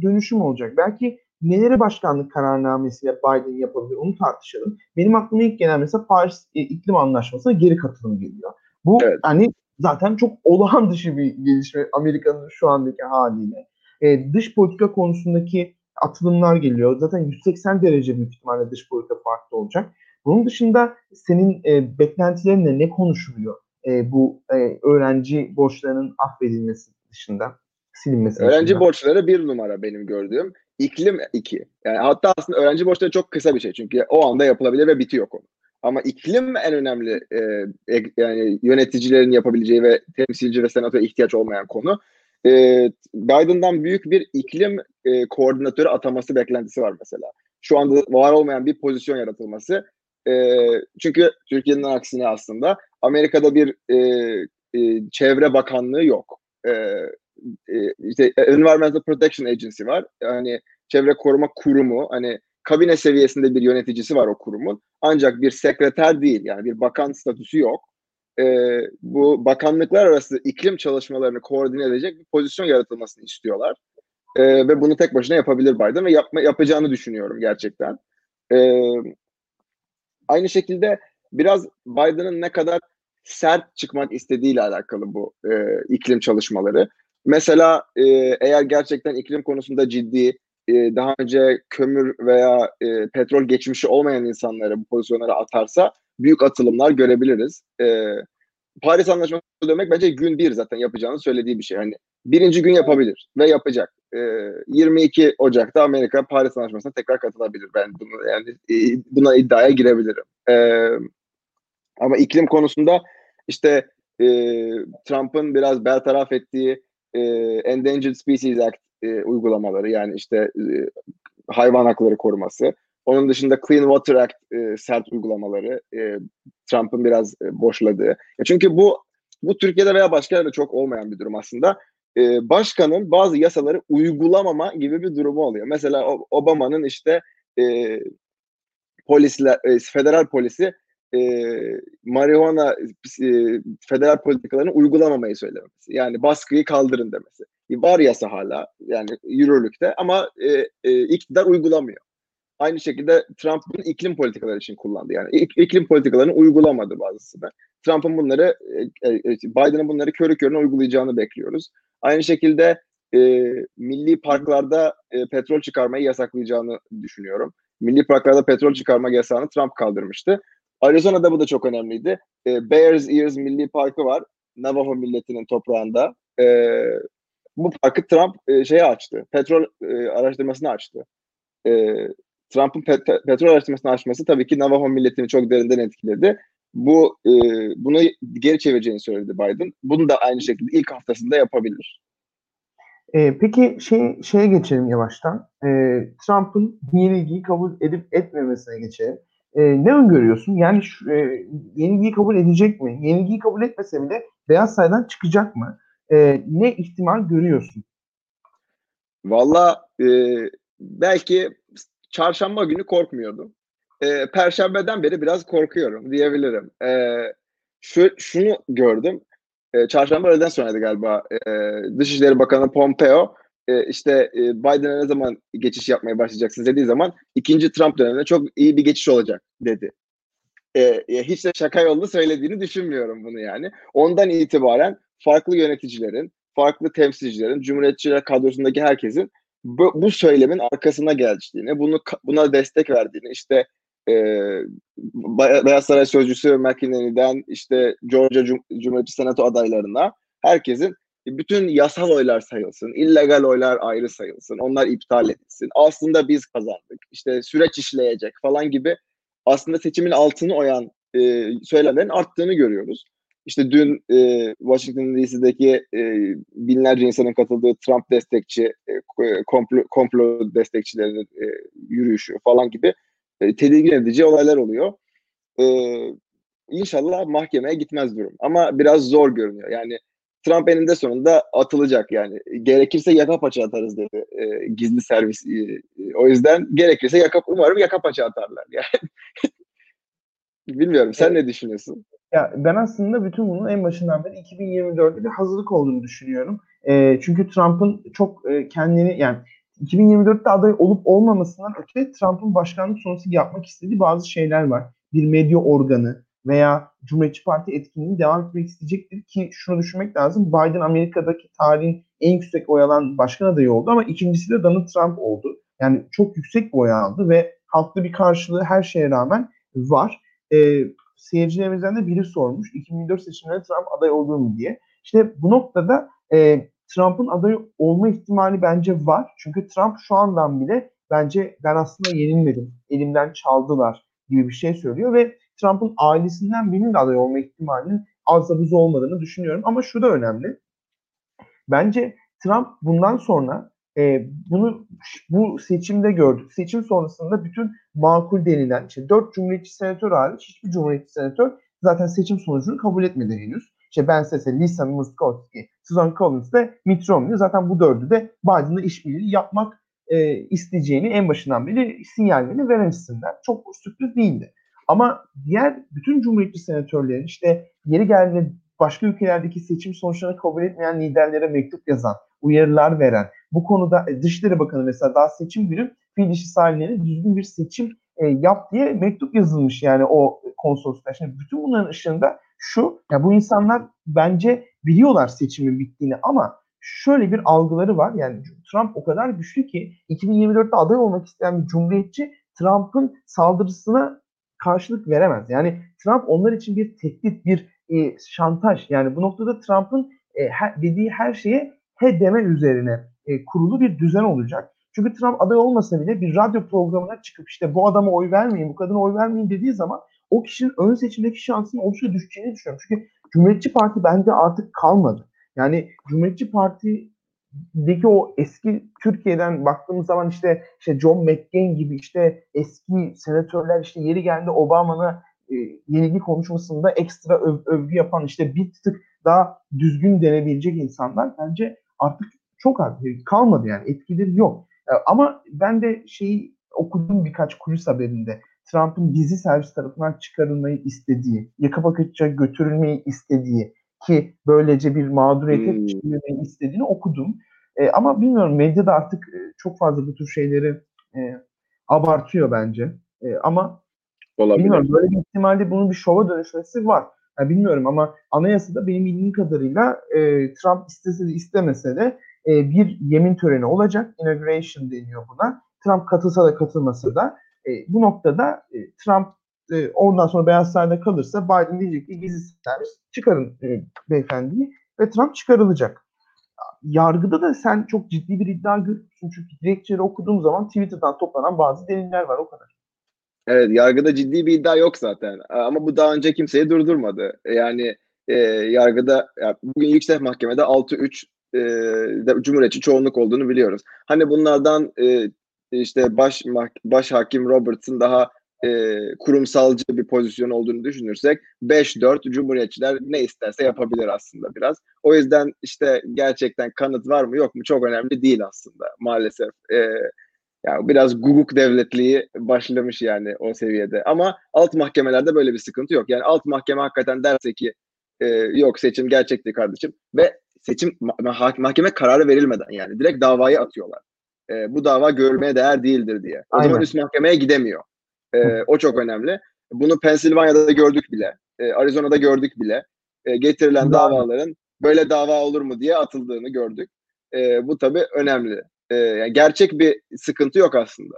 dönüşüm olacak. Belki neleri başkanlık kararnamesiyle Biden yapabilir onu tartışalım. Benim aklıma ilk gelen mesela Paris e, İklim Anlaşması'na geri katılım geliyor. Bu evet. hani zaten çok olağan dışı bir gelişme Amerika'nın şu andaki haliyle. E, dış politika konusundaki atılımlar geliyor. Zaten 180 derece büyük ihtimalle dış politika farklı olacak. Bunun dışında senin e, beklentilerinle ne konuşuluyor e, bu e, öğrenci borçlarının affedilmesi dışında, silinmesi Öğrenci dışında? borçları bir numara benim gördüğüm. İklim iki. Yani hatta aslında öğrenci borçları çok kısa bir şey çünkü o anda yapılabilir ve bitiyor konu. Ama iklim en önemli e, e, yani yöneticilerin yapabileceği ve temsilci ve senatoya ihtiyaç olmayan konu. E, Biden'dan büyük bir iklim e, koordinatörü ataması beklentisi var mesela. Şu anda var olmayan bir pozisyon yaratılması. E, çünkü Türkiye'nin aksine aslında Amerika'da bir e, e, çevre bakanlığı yok. E, e, işte Environmental Protection Agency var. Yani çevre koruma kurumu hani kabine seviyesinde bir yöneticisi var o kurumun. Ancak bir sekreter değil yani bir bakan statüsü yok. e, bu bakanlıklar arası iklim çalışmalarını koordine edecek bir pozisyon yaratılmasını istiyorlar. E, ve bunu tek başına yapabilir Biden ve yapma, yapacağını düşünüyorum gerçekten. E, aynı şekilde biraz Biden'ın ne kadar sert çıkmak istediğiyle alakalı bu e, iklim çalışmaları. Mesela e, eğer gerçekten iklim konusunda ciddi, e, daha önce kömür veya e, petrol geçmişi olmayan insanları bu pozisyonlara atarsa büyük atılımlar görebiliriz. E, Paris Anlaşması demek bence gün bir zaten yapacağını söylediği bir şey. Hani birinci gün yapabilir ve yapacak. E, 22 Ocak'ta Amerika Paris Anlaşması'na tekrar katılabilir. Ben bunu yani e, buna iddiaya girebilirim. E, ama iklim konusunda işte e, Trump'ın biraz bertaraf ettiği e, Endangered Species Act e, uygulamaları yani işte e, hayvan hakları koruması. Onun dışında Clean Water Act e, sert uygulamaları e, Trump'ın biraz e, boşladığı. Ya çünkü bu bu Türkiye'de veya başka yerde çok olmayan bir durum aslında. E, başkanın bazı yasaları uygulamama gibi bir durumu oluyor. Mesela Obama'nın işte e, polisler, e, federal polisi e, marihuana e, federal politikalarını uygulamamayı söylemesi. Yani baskıyı kaldırın demesi. Var yasa hala yani yürürlükte ama e, e, iktidar uygulamıyor. Aynı şekilde Trump'ın iklim politikaları için kullandı. Yani iklim politikalarını uygulamadı bazısını. Trump'ın bunları, e, e, Biden'ın bunları körü körüne uygulayacağını bekliyoruz. Aynı şekilde e, milli parklarda e, petrol çıkarmayı yasaklayacağını düşünüyorum. Milli parklarda petrol çıkarma yasağını Trump kaldırmıştı. Arizona'da bu da çok önemliydi. E, Bears Ears Milli Parkı var. Navajo milletinin toprağında. E, bu parkı Trump e, şeye açtı. Petrol e, araştırmasını açtı. E, Trump'ın pet- petrol araştırmasını açması tabii ki Navajo milletini çok derinden etkiledi. Bu e, bunu geri çevireceğini söyledi Biden. Bunu da aynı şekilde ilk haftasında yapabilir. E, peki şey şeye geçelim yavaştan. E, Trump'ın yenilgiyi kabul edip etmemesine geçelim. E, ne öngörüyorsun? Yani şu, e, yenilgiyi kabul edecek mi? Yenilgiyi kabul etmese bile Beyaz Saray'dan çıkacak mı? E, ne ihtimal görüyorsun? Valla e, belki çarşamba günü korkmuyordum. E, Perşembeden beri biraz korkuyorum diyebilirim. E, şu, şunu gördüm. E, çarşamba öğleden sonraydı galiba. E, Dışişleri Bakanı Pompeo e, işte e, ne zaman geçiş yapmaya başlayacaksınız dediği zaman ikinci Trump döneminde çok iyi bir geçiş olacak dedi. E, hiç de şaka yollu söylediğini düşünmüyorum bunu yani. Ondan itibaren farklı yöneticilerin, farklı temsilcilerin, Cumhuriyetçiler kadrosundaki herkesin bu, bu söylemin arkasına geldiğini, bunu buna destek verdiğini, işte e, Beyaz Saray Sözcüsü McKinney'den işte Georgia Cum Cumhuriyetçi Senato adaylarına herkesin bütün yasal oylar sayılsın, illegal oylar ayrı sayılsın, onlar iptal edilsin. Aslında biz kazandık, işte süreç işleyecek falan gibi aslında seçimin altını oyan e, söylemlerin arttığını görüyoruz. İşte dün e, Washington DC'deki e, binlerce insanın katıldığı Trump destekçi, e, komplo, komplo destekçilerinin e, yürüyüşü falan gibi e, tedirgin edici olaylar oluyor. E, inşallah mahkemeye gitmez durum. Ama biraz zor görünüyor. Yani Trump eninde sonunda atılacak yani. Gerekirse yaka paça atarız dedi e, gizli servis. E, o yüzden gerekirse yaka, umarım yaka paça atarlar. Yani. (laughs) Bilmiyorum. Sen evet. ne düşünüyorsun? Ya ben aslında bütün bunun en başından beri 2024'te bir hazırlık olduğunu düşünüyorum. E, çünkü Trump'ın çok e, kendini yani 2024'te aday olup olmamasından öte Trump'ın başkanlık sonrası yapmak istediği bazı şeyler var. Bir medya organı veya Cumhuriyetçi Parti etkinliğini devam etmek isteyecektir ki şunu düşünmek lazım. Biden Amerika'daki tarihin en yüksek oy alan başkan adayı oldu ama ikincisi de Donald Trump oldu. Yani çok yüksek bir oy aldı ve halkta bir karşılığı her şeye rağmen var. E, seyircilerimizden de biri sormuş 2004 seçimlerinde Trump aday olur mu diye. İşte bu noktada e, Trump'ın aday olma ihtimali bence var. Çünkü Trump şu andan bile bence ben aslında yenilmedim, elimden çaldılar gibi bir şey söylüyor ve Trump'ın ailesinden birinin de aday olma ihtimalinin az da buz olmadığını düşünüyorum. Ama şu da önemli. Bence Trump bundan sonra e, bunu bu seçimde gördük. Seçim sonrasında bütün makul denilen, işte dört cumhuriyetçi senatör hariç hiçbir cumhuriyetçi senatör zaten seçim sonucunu kabul etmedi henüz. İşte Ben Sese, Lisa Murkowski, Susan Collins ve Mitt Romney zaten bu dördü de Biden'la işbirliği yapmak e, isteyeceğini en başından beri sinyallerini veren. Çok sürpriz değildi. Ama diğer bütün cumhuriyetçi senatörlerin işte yeri geldiğinde başka ülkelerdeki seçim sonuçlarını kabul etmeyen liderlere mektup yazan, uyarılar veren, bu konuda e, Dışişleri Bakanı mesela daha seçim günü fil dişi sahiline düzgün bir seçim e, yap diye mektup yazılmış yani o konsolosluğa. Şimdi bütün bunların ışığında şu, ya bu insanlar bence biliyorlar seçimin bittiğini ama şöyle bir algıları var. Yani Trump o kadar güçlü ki 2024'te aday olmak isteyen bir cumhuriyetçi Trump'ın saldırısına karşılık veremez. Yani Trump onlar için bir tehdit, bir e, şantaj. Yani bu noktada Trump'ın e, her, dediği her şeye he deme üzerine e, kurulu bir düzen olacak. Çünkü Trump aday olmasa bile bir radyo programına çıkıp işte bu adama oy vermeyin, bu kadına oy vermeyin dediği zaman o kişinin ön seçimdeki şansının oldukça düşeceğini düşünüyorum. Çünkü Cumhuriyetçi Parti bence artık kalmadı. Yani Cumhuriyetçi Parti'deki o eski Türkiye'den baktığımız zaman işte işte John McCain gibi işte eski senatörler işte yeri geldi Obama'na e, yenilgi konuşmasında ekstra öv, övgü yapan işte bir tık daha düzgün denebilecek insanlar bence artık çok az kalmadı yani etkileri yok. E, ama ben de şeyi okudum birkaç kulis haberinde. Trump'ın gizli servis tarafından çıkarılmayı istediği, yaka bakıcıya götürülmeyi istediği ki böylece bir mağduriyete hmm. istediğini okudum. E, ama bilmiyorum medyada artık e, çok fazla bu tür şeyleri e, abartıyor bence. E, ama Olabilir. bilmiyorum böyle bir ihtimalle bunun bir şova dönüşmesi var. Yani bilmiyorum ama anayasada benim bildiğim kadarıyla e, Trump istese de istemese de e, bir yemin töreni olacak. Inauguration deniyor buna. Trump katılsa da katılmasa da e, bu noktada e, Trump e, ondan sonra Beyaz Saray'da kalırsa Biden diyecek ki gizli servis çıkarın e, beyefendiyi ve Trump çıkarılacak. Yargıda da sen çok ciddi bir iddia görüyorsun. Çünkü dilekçeleri okuduğum zaman Twitter'dan toplanan bazı deliller var o kadar. Evet yargıda ciddi bir iddia yok zaten. Ama bu daha önce kimseyi durdurmadı. Yani e, yargıda yani bugün Yüksek Mahkeme'de 6-3 e, Cumhuriyetçi çoğunluk olduğunu biliyoruz. Hani bunlardan e, işte baş baş hakim Robertson daha e, kurumsalcı bir pozisyon olduğunu düşünürsek 5-4 Cumhuriyetçiler ne isterse yapabilir aslında biraz. O yüzden işte gerçekten kanıt var mı yok mu çok önemli değil aslında maalesef. E, yani biraz guguk devletliği başlamış yani o seviyede. Ama alt mahkemelerde böyle bir sıkıntı yok. Yani alt mahkeme hakikaten derse ki e, yok seçim gerçekti kardeşim ve seçim mahkeme kararı verilmeden yani direkt davayı atıyorlar. E, bu dava görülmeye değer değildir diye. O Aynen. zaman üst mahkemeye gidemiyor. E, o çok önemli. Bunu Pensilvanya'da gördük bile. E, Arizona'da gördük bile. E, getirilen davaların böyle dava olur mu diye atıldığını gördük. E, bu tabii önemli. E, yani gerçek bir sıkıntı yok aslında.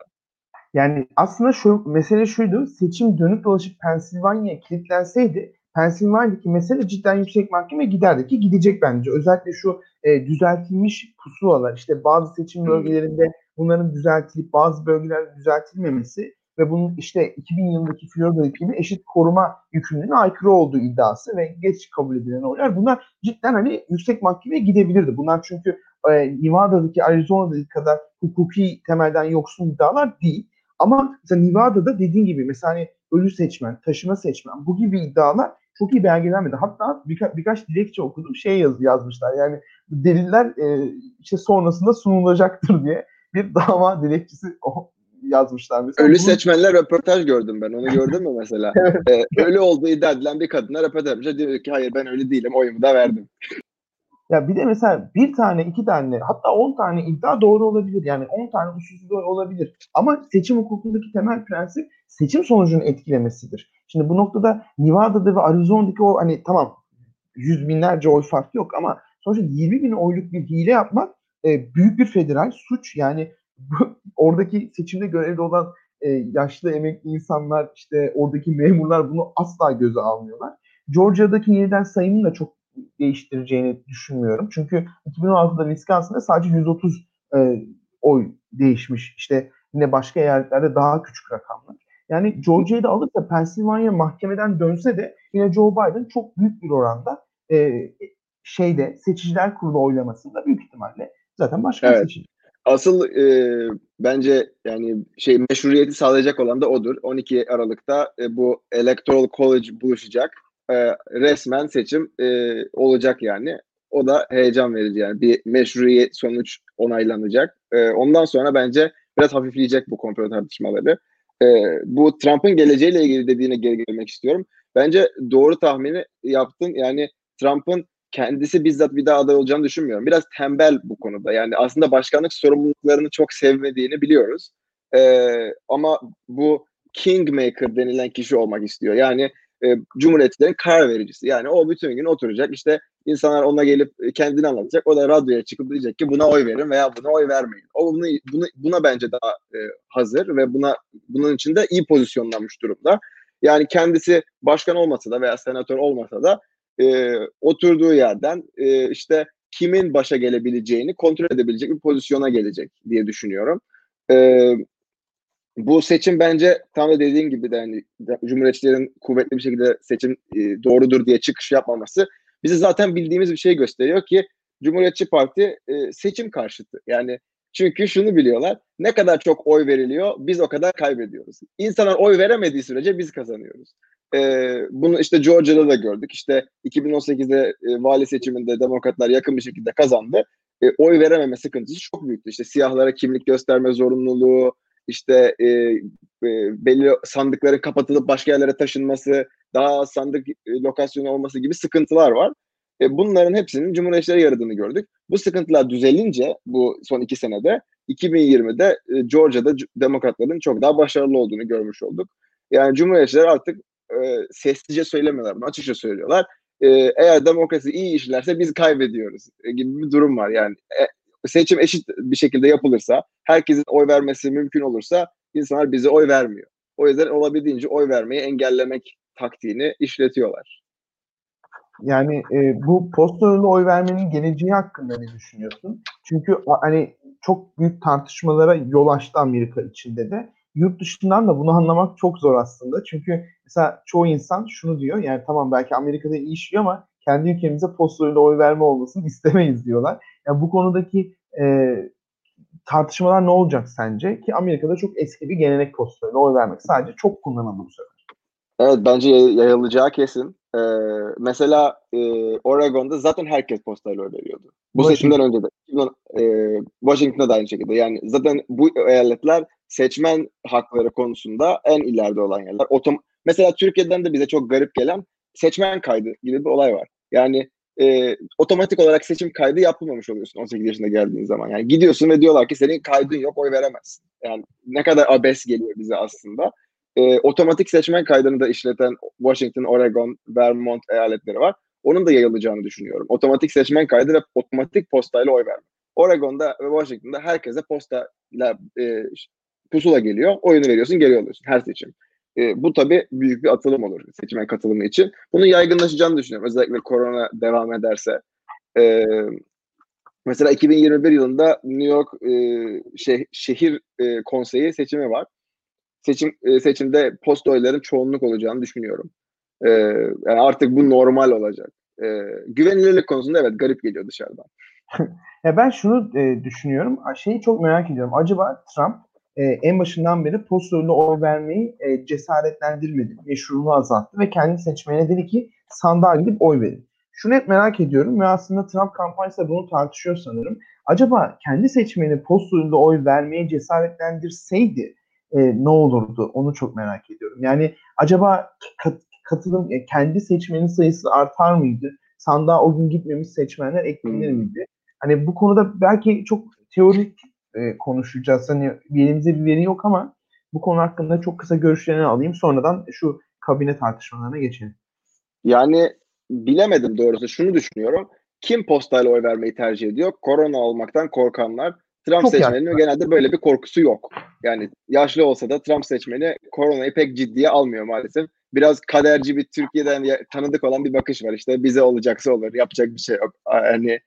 Yani aslında şu mesele şuydu. Seçim dönüp dolaşıp Pensilvanya'ya kilitlenseydi Pensilvanya'daki mesele cidden yüksek mahkeme giderdi ki gidecek bence. Özellikle şu e, düzeltilmiş pusulalar işte bazı seçim bölgelerinde bunların düzeltilip bazı bölgelerde düzeltilmemesi ve bunun işte 2000 yılındaki Florida'daki gibi eşit koruma yükümlülüğüne aykırı olduğu iddiası ve geç kabul edilen oylar bunlar cidden hani yüksek mahkemeye gidebilirdi. Bunlar çünkü e, Nevada'daki Arizona'daki kadar hukuki temelden yoksun iddialar değil. Ama mesela Nevada'da dediğin gibi mesela hani ölü seçmen, taşıma seçmen bu gibi iddialar çok iyi belgelenmedi. Hatta birka, birkaç dilekçe okudum şey yaz, yazmışlar yani deliller e, işte sonrasında sunulacaktır diye bir (laughs) dava dilekçesi yazmışlar. Mesela. Ölü seçmenler röportaj gördüm ben. Onu gördün mü mesela? (laughs) ee, ölü olduğu iddia edilen bir kadına röportaj yapmışlar. Diyor ki hayır ben ölü değilim. Oyumu da verdim. Ya bir de mesela bir tane, iki tane, hatta on tane iddia doğru olabilir. Yani on tane usulsüz olabilir. Ama seçim hukukundaki temel prensip seçim sonucunun etkilemesidir. Şimdi bu noktada Nevada'da ve Arizona'daki o hani tamam yüz binlerce oy fark yok ama sonuçta 20 bin oyluk bir hile yapmak e, büyük bir federal suç. Yani oradaki seçimde görevli olan e, yaşlı emekli insanlar işte oradaki memurlar bunu asla göze almıyorlar. Georgia'daki yeniden sayımın da çok değiştireceğini düşünmüyorum. Çünkü 2016'da Wisconsin'da sadece 130 e, oy değişmiş. İşte yine başka eyaletlerde daha küçük rakamlar. Yani Georgia'yı da alırsa Pennsylvania mahkemeden dönse de yine Joe Biden çok büyük bir oranda e, şeyde seçiciler kurulu oylamasında büyük ihtimalle zaten başkan evet. seçilir. Asıl e, bence yani şey meşruiyeti sağlayacak olan da odur. 12 Aralık'ta e, bu Electoral College buluşacak. E, resmen seçim e, olacak yani. O da heyecan verici yani. Bir meşruiyet sonuç onaylanacak. E, ondan sonra bence biraz hafifleyecek bu komplo tartışmaları. e, bu Trump'ın geleceğiyle ilgili dediğine geri gelmek istiyorum. Bence doğru tahmini yaptın. Yani Trump'ın kendisi bizzat bir daha aday olacağını düşünmüyorum. Biraz tembel bu konuda. Yani aslında başkanlık sorumluluklarını çok sevmediğini biliyoruz. Ee, ama bu kingmaker denilen kişi olmak istiyor. Yani e, cumhuriyetçilerin karar vericisi. Yani o bütün gün oturacak işte insanlar ona gelip e, kendini anlatacak. O da radyoya çıkıp diyecek ki buna oy verin veya buna oy vermeyin. O bunu, bunu buna bence daha e, hazır ve buna bunun için de iyi pozisyonlanmış durumda. Yani kendisi başkan olmasa da veya senatör olmasa da e, oturduğu yerden e, işte kimin başa gelebileceğini kontrol edebilecek bir pozisyona gelecek diye düşünüyorum. E, bu seçim bence tam da dediğin gibi de yani Cumhuriyetçilerin kuvvetli bir şekilde seçim e, doğrudur diye çıkış yapmaması bize zaten bildiğimiz bir şey gösteriyor ki Cumhuriyetçi Parti e, seçim karşıtı. Yani çünkü şunu biliyorlar. Ne kadar çok oy veriliyor biz o kadar kaybediyoruz. İnsanlar oy veremediği sürece biz kazanıyoruz. Ee, bunu işte Georgia'da da gördük. İşte 2018'de e, vali seçiminde demokratlar yakın bir şekilde kazandı. E, oy verememe sıkıntısı çok büyüktü. İşte siyahlara kimlik gösterme zorunluluğu, işte e, e, belli sandıkların kapatılıp başka yerlere taşınması, daha sandık e, lokasyonu olması gibi sıkıntılar var. E, bunların hepsinin Cumhuriyetçilere yaradığını gördük. Bu sıkıntılar düzelince bu son iki senede 2020'de e, Georgia'da demokratların çok daha başarılı olduğunu görmüş olduk. Yani Cumhuriyetçiler artık e, sessizce söylemiyorlar bunu, açıkça söylüyorlar. E, eğer demokrasi iyi işlerse biz kaybediyoruz e, gibi bir durum var. Yani e, seçim eşit bir şekilde yapılırsa, herkesin oy vermesi mümkün olursa insanlar bize oy vermiyor. O yüzden olabildiğince oy vermeyi engellemek taktiğini işletiyorlar. Yani e, bu posterlı oy vermenin geleceği hakkında ne düşünüyorsun? Çünkü hani çok büyük tartışmalara yol açtı Amerika içinde de. Yurt dışından da bunu anlamak çok zor aslında. Çünkü mesela çoğu insan şunu diyor. Yani tamam belki Amerika'da iyi işliyor ama kendi ülkemize posterlı oy verme olmasını (laughs) istemeyiz diyorlar. Yani bu konudaki e, tartışmalar ne olacak sence? Ki Amerika'da çok eski bir gelenek posterlı oy vermek. Sadece çok kullanıldı bu sefer. Evet bence yayılacağı kesin. Ee, mesela e, Oregon'da zaten herkes postayla oy veriyordu. Bu seçimden önce de. E, Washington'da da aynı şekilde. Yani zaten bu eyaletler seçmen hakları konusunda en ileride olan yerler. Otom mesela Türkiye'den de bize çok garip gelen seçmen kaydı gibi bir olay var. Yani e, otomatik olarak seçim kaydı yapılmamış oluyorsun 18 yaşında geldiğin zaman. Yani gidiyorsun ve diyorlar ki senin kaydın yok oy veremezsin. Yani ne kadar abes geliyor bize aslında e, otomatik seçmen kaydını da işleten Washington, Oregon, Vermont eyaletleri var. Onun da yayılacağını düşünüyorum. Otomatik seçmen kaydı ve otomatik postayla oy verme. Oregon'da ve Washington'da herkese postayla e, pusula geliyor. Oyunu veriyorsun, geri alıyorsun her seçim. E, bu tabii büyük bir atılım olur seçmen katılımı için. Bunun yaygınlaşacağını düşünüyorum. Özellikle korona devam ederse. E, mesela 2021 yılında New York e, şeh, şehir e, konseyi seçimi var seçim e, seçimde post oyların çoğunluk olacağını düşünüyorum. E, yani artık bu normal olacak. E, güvenilirlik konusunda evet garip geliyor dışarıdan. (laughs) ya ben şunu e, düşünüyorum. Şeyi çok merak ediyorum. Acaba Trump e, en başından beri post oy vermeyi e, cesaretlendirmedi. Meşruluğunu azalttı ve kendi seçmene dedi ki sandığa gidip oy verin. Şunu hep merak ediyorum ve aslında Trump kampanyası bunu tartışıyor sanırım. Acaba kendi seçmeni post oy vermeye cesaretlendirseydi e, ne olurdu? Onu çok merak ediyorum. Yani acaba kat, katılım e, kendi seçmenin sayısı artar mıydı? Sandığa o gün gitmemiş seçmenler eklenir hmm. miydi? Hani bu konuda belki çok teorik e, konuşacağız. Hani elimizde bir veri yok ama bu konu hakkında çok kısa görüşlerini alayım. Sonradan şu kabine tartışmalarına geçelim. Yani bilemedim doğrusu. Şunu düşünüyorum. Kim postayla oy vermeyi tercih ediyor? Korona olmaktan korkanlar Trump Çok seçmeninin genelde böyle bir korkusu yok. Yani yaşlı olsa da Trump seçmeni koronayı pek ciddiye almıyor maalesef. Biraz kaderci bir Türkiye'den tanıdık olan bir bakış var. İşte bize olacaksa olur. Yapacak bir şey yok. Yani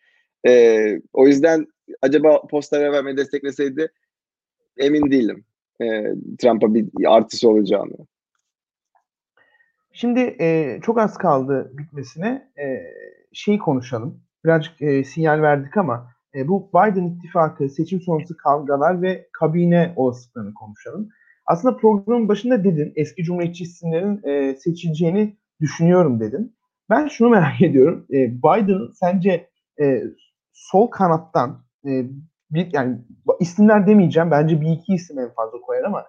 e, o yüzden acaba postaya vermeyi destekleseydi emin değilim. E, Trump'a bir artısı olacağını. Şimdi e, çok az kaldı bitmesine. E, şeyi konuşalım. Birazcık e, sinyal verdik ama e, bu Biden ittifakı, seçim sonrası kavgalar ve kabine olasılıklarını konuşalım. Aslında programın başında dedin, eski cumhuriyetçi isimlerin e, seçileceğini düşünüyorum dedin. Ben şunu merak (laughs) ediyorum. E, Biden sence e, sol kanattan e, bir yani isimler demeyeceğim. Bence bir iki isim en fazla koyar ama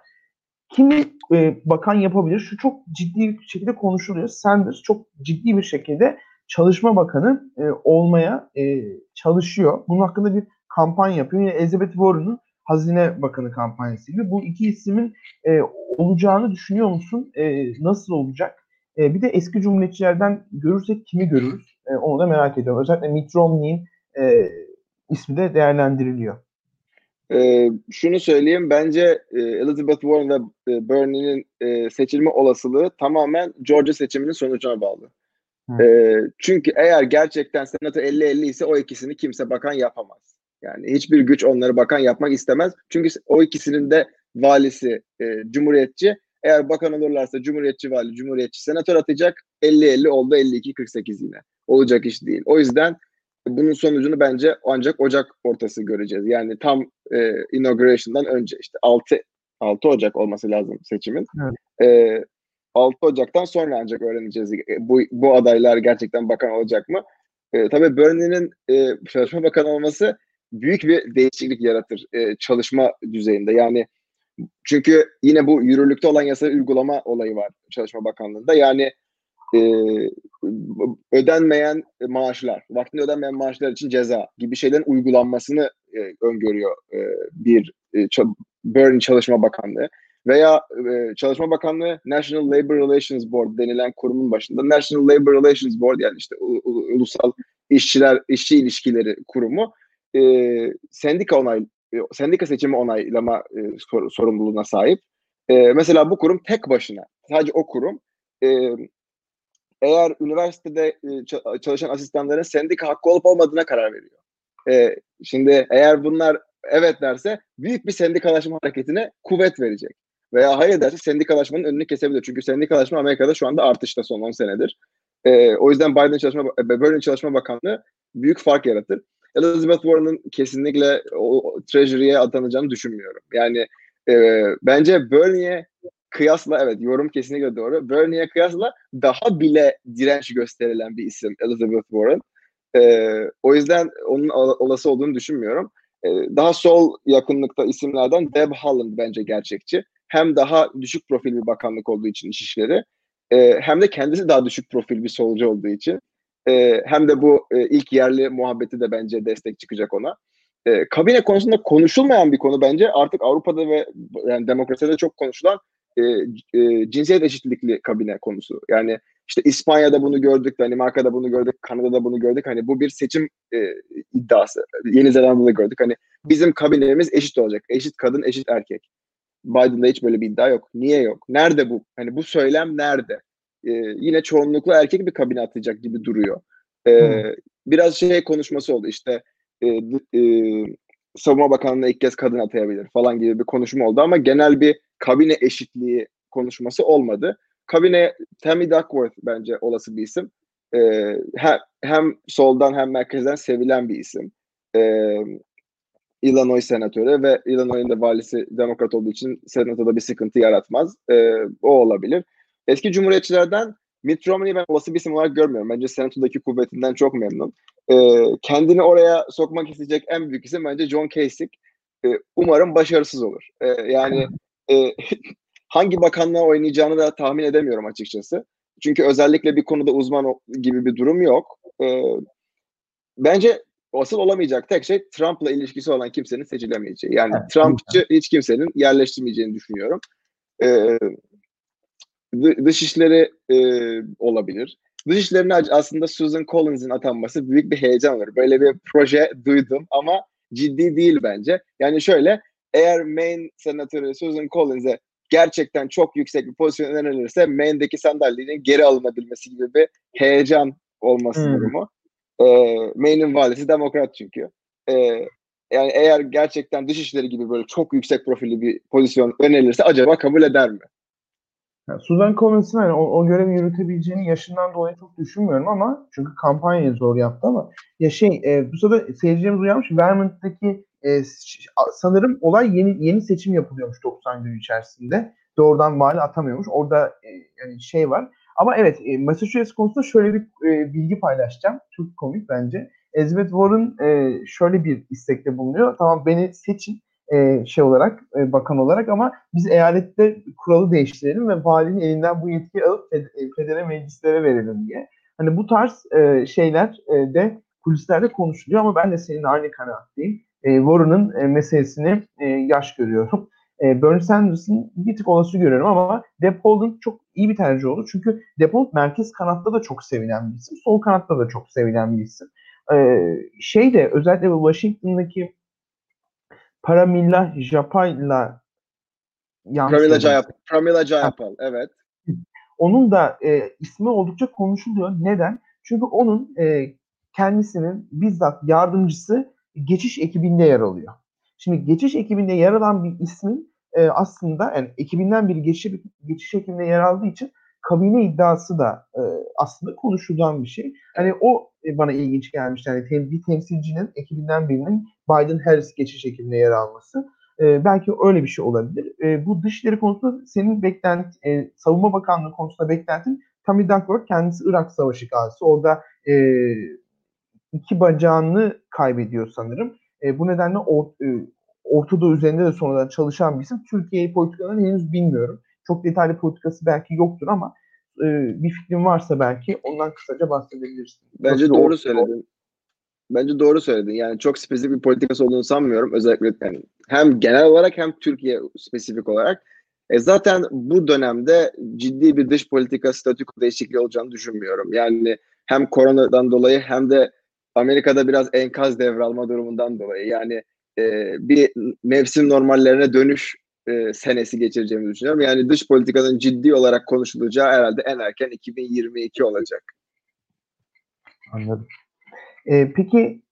kimi e, bakan yapabilir? Şu çok ciddi bir şekilde konuşuluyor. Sanders çok ciddi bir şekilde Çalışma Bakanı e, olmaya e, çalışıyor. Bunun hakkında bir kampanya yapıyor. Yine Elizabeth Warren'ın Hazine Bakanı kampanyası gibi. Bu iki ismin e, olacağını düşünüyor musun? E, nasıl olacak? E, bir de eski cumhuriyetçilerden görürsek kimi görürüz? E, onu da merak ediyorum. Özellikle Mitt Romney'in e, ismi de değerlendiriliyor. Ee, şunu söyleyeyim, bence e, Elizabeth Warren ve e, Bernie'nin e, seçilme olasılığı tamamen Georgia seçiminin sonucuna bağlı. E, çünkü eğer gerçekten senato 50-50 ise o ikisini kimse bakan yapamaz. Yani hiçbir güç onları bakan yapmak istemez. Çünkü o ikisinin de valisi e, cumhuriyetçi. Eğer bakan olurlarsa cumhuriyetçi vali, cumhuriyetçi senatör atacak. 50-50 oldu 52-48 yine. Olacak iş değil. O yüzden bunun sonucunu bence ancak Ocak ortası göreceğiz. Yani tam e, inauguration'dan önce işte 6 6 Ocak olması lazım seçimin. Evet. E, 6 Ocak'tan sonra ancak öğreneceğiz e, bu, bu adaylar gerçekten bakan olacak mı? E, tabii Bernie'nin e, çalışma bakanı olması büyük bir değişiklik yaratır e, çalışma düzeyinde. Yani çünkü yine bu yürürlükte olan yasa uygulama olayı var Çalışma Bakanlığı'nda. Yani e, ödenmeyen maaşlar, vaktinde ödenmeyen maaşlar için ceza gibi şeylerin uygulanmasını e, öngörüyor e, bir e, Burn Çalışma Bakanlığı veya e, Çalışma Bakanlığı National Labor Relations Board denilen kurumun başında National Labor Relations Board yani işte u, u, ulusal işçiler işçi ilişkileri kurumu e, sendika onay e, sendika seçimi onaylama e, sor, sorumluluğuna sahip. E, mesela bu kurum tek başına sadece o kurum e, eğer üniversitede e, çalışan asistanların sendika hakkı olup olmadığına karar veriyor. E, şimdi eğer bunlar evet derse büyük bir sendikalaşma hareketine kuvvet verecek. Veya hayır derse sendikalaşmanın önünü kesebilir. Çünkü sendikalaşma Amerika'da şu anda artışta son 10 senedir. E, o yüzden Biden Çalışma, Berlin Çalışma Bakanlığı büyük fark yaratır. Elizabeth Warren'ın kesinlikle o Treasury'ye atanacağını düşünmüyorum. Yani e, bence Bernie'ye kıyasla evet yorum kesinlikle doğru. Bernie'ye kıyasla daha bile direnç gösterilen bir isim Elizabeth Warren. Ee, o yüzden onun olası olduğunu düşünmüyorum. Ee, daha sol yakınlıkta isimlerden Deb Haaland bence gerçekçi. Hem daha düşük profil bir bakanlık olduğu için iş işleri e, hem de kendisi daha düşük profil bir solcu olduğu için e, hem de bu e, ilk yerli muhabbeti de bence destek çıkacak ona. E, kabine konusunda konuşulmayan bir konu bence artık Avrupa'da ve yani demokraside çok konuşulan e, e, cinsiyet eşitlikli kabine konusu. Yani işte İspanya'da bunu gördük, Danimarka'da bunu gördük, Kanada'da bunu gördük. Hani bu bir seçim e, iddiası. Yeni Zelanda'da gördük. Hani bizim kabinemiz eşit olacak. Eşit kadın, eşit erkek. Biden'da hiç böyle bir iddia yok. Niye yok? Nerede bu? Hani bu söylem nerede? Ee, yine çoğunlukla erkek bir kabine atacak gibi duruyor. Ee, hmm. Biraz şey konuşması oldu işte e, e, Savunma Bakanlığı'na ilk kez kadın atayabilir falan gibi bir konuşma oldu ama genel bir kabine eşitliği konuşması olmadı. Kabine Tammy Duckworth bence olası bir isim. Ee, hem, hem soldan hem merkezden sevilen bir isim. Ee, Illinois senatörü ve Illinois'in de valisi demokrat olduğu için senatoda bir sıkıntı yaratmaz. Ee, o olabilir. Eski cumhuriyetçilerden Mitt Romney'i ben olası bir isim olarak görmüyorum. Bence senatodaki kuvvetinden çok memnun. Ee, kendini oraya sokmak isteyecek en büyük isim bence John Kasich. Ee, umarım başarısız olur. Ee, yani e, (laughs) hangi bakanlığa oynayacağını da tahmin edemiyorum açıkçası. Çünkü özellikle bir konuda uzman gibi bir durum yok. Ee, bence asıl olamayacak tek şey Trump'la ilişkisi olan kimsenin seçilemeyeceği. Yani evet, Trump'çı hiç kimsenin yerleştirmeyeceğini düşünüyorum. Ee, dışişleri e, olabilir. Dışişlerine aslında Susan Collins'in atanması büyük bir heyecan olur. Böyle bir proje duydum ama ciddi değil bence. Yani şöyle eğer Maine senatörü Susan Collins'e gerçekten çok yüksek bir pozisyon önerilirse Maine'deki sandalyenin geri alınabilmesi gibi bir heyecan olması hmm. durumu. E, Maine'in valisi demokrat çünkü. E, yani eğer gerçekten dışişleri gibi böyle çok yüksek profilli bir pozisyon önerilirse acaba kabul eder mi? Yani Susan Collins'in hani o, o görevi yürütebileceğini yaşından dolayı çok düşünmüyorum ama çünkü kampanyayı zor yaptı ama ya şey e, bu sırada seyircilerimiz uyanmış Vermont'taki e, sanırım olay yeni yeni seçim yapılıyormuş 90 gün içerisinde. Doğrudan vali atamıyormuş. Orada e, yani şey var. Ama evet e, Massachusetts konusunda şöyle bir e, bilgi paylaşacağım. Çok komik bence. Elizabeth Warren e, şöyle bir istekte bulunuyor. Tamam beni seçin e, şey olarak, e, bakan olarak ama biz eyalette kuralı değiştirelim ve valinin elinden bu yetkiyi alıp e, federe meclislere verelim diye. Hani bu tarz e, şeyler e, de kulislerde konuşuluyor ama ben de senin aynı kanaatteyim. E, Warren'ın e, meselesini e, yaş görüyorum. E, Bernie Sanders'ın bir tık olası görüyorum ama Depold'un çok iyi bir tercih oldu. Çünkü Depold merkez kanatta da çok sevilen bir isim. Sol kanatta da çok sevilen bir isim. E, şey de özellikle bu Washington'daki Paramilla Japa'yla Pramila Jayap Pramila Jayapal evet. Onun da e, ismi oldukça konuşuluyor. Neden? Çünkü onun e, kendisinin bizzat yardımcısı geçiş ekibinde yer alıyor. Şimdi geçiş ekibinde yer alan bir ismin e, aslında yani ekibinden biri geçiş, geçiş ekibinde yer aldığı için kabine iddiası da e, aslında konuşulan bir şey. Hani o e, bana ilginç gelmişti. Yani tem, bir temsilcinin ekibinden birinin Biden-Harris geçiş ekibinde yer alması. E, belki öyle bir şey olabilir. E, bu dışişleri konusunda senin beklenti, e, savunma bakanlığı konusunda beklentin Tommy Duckworth kendisi Irak Savaşı gazisi. Orada e, iki bacağını kaybediyor sanırım. E, bu nedenle or, e, Ortadoğu üzerinde de sonradan çalışan bir isim. Türkiye politikalarını henüz bilmiyorum. Çok detaylı politikası belki yoktur ama e, bir fikrin varsa belki ondan kısaca bahsedebilirsin. Bence Nasıl doğru söyledin. Bence doğru söyledin. Yani çok spesifik bir politikası olduğunu sanmıyorum. Özellikle yani hem genel olarak hem Türkiye spesifik olarak. E zaten bu dönemde ciddi bir dış politika statüko değişikliği olacağını düşünmüyorum. Yani hem koronadan dolayı hem de Amerika'da biraz enkaz devralma durumundan dolayı. Yani e, bir mevsim normallerine dönüş e, senesi geçireceğimi düşünüyorum. Yani dış politikanın ciddi olarak konuşulacağı herhalde en erken 2022 olacak. Anladım. E, peki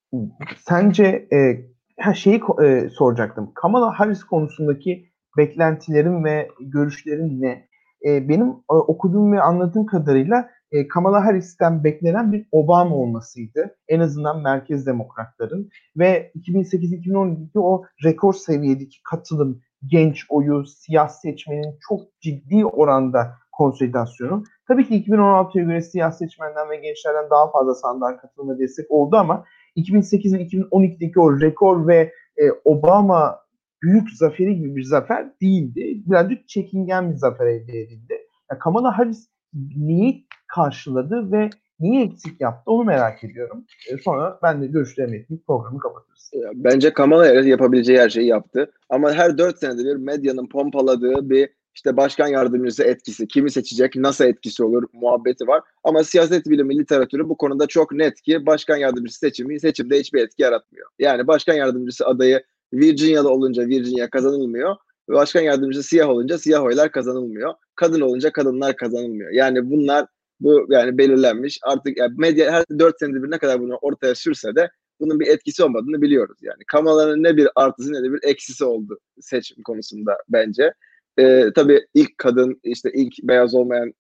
sence e, ha şeyi e, soracaktım. Kamala Harris konusundaki beklentilerin ve görüşlerin ne? E, benim e, okuduğum ve anladığım kadarıyla e, Kamala Harris'ten beklenen bir Obama olmasıydı. En azından merkez demokratların ve 2008-2012'deki o rekor seviyedeki katılım, genç oyu, siyah seçmenin çok ciddi oranda konsolidasyonu. Tabii ki 2016'ya göre siyah seçmenden ve gençlerden daha fazla sandığa katılma destek oldu ama 2008 ve 2012'deki o rekor ve e, Obama büyük zaferi gibi bir zafer değildi. Birazcık çekingen bir zafer elde edildi. Yani Kamala Harris neyi karşıladı ve neyi eksik yaptı onu merak ediyorum. E, sonra ben de görüşlerimi ekleyip programı kapatırız. Bence Kamala Harris yapabileceği her şeyi yaptı. Ama her dört senede bir medyanın pompaladığı bir işte başkan yardımcısı etkisi, kimi seçecek, nasıl etkisi olur muhabbeti var. Ama siyaset bilimi literatürü bu konuda çok net ki başkan yardımcısı seçimi seçimde hiçbir etki yaratmıyor. Yani başkan yardımcısı adayı Virginia'lı olunca Virginia kazanılmıyor. Ve başkan yardımcısı siyah olunca siyah oylar kazanılmıyor. Kadın olunca kadınlar kazanılmıyor. Yani bunlar bu yani belirlenmiş. Artık yani medya her dört senede bir ne kadar bunu ortaya sürse de bunun bir etkisi olmadığını biliyoruz. Yani Kamala'nın ne bir artısı ne de bir eksisi oldu seçim konusunda bence. Ee, tabii ilk kadın işte ilk beyaz olmayan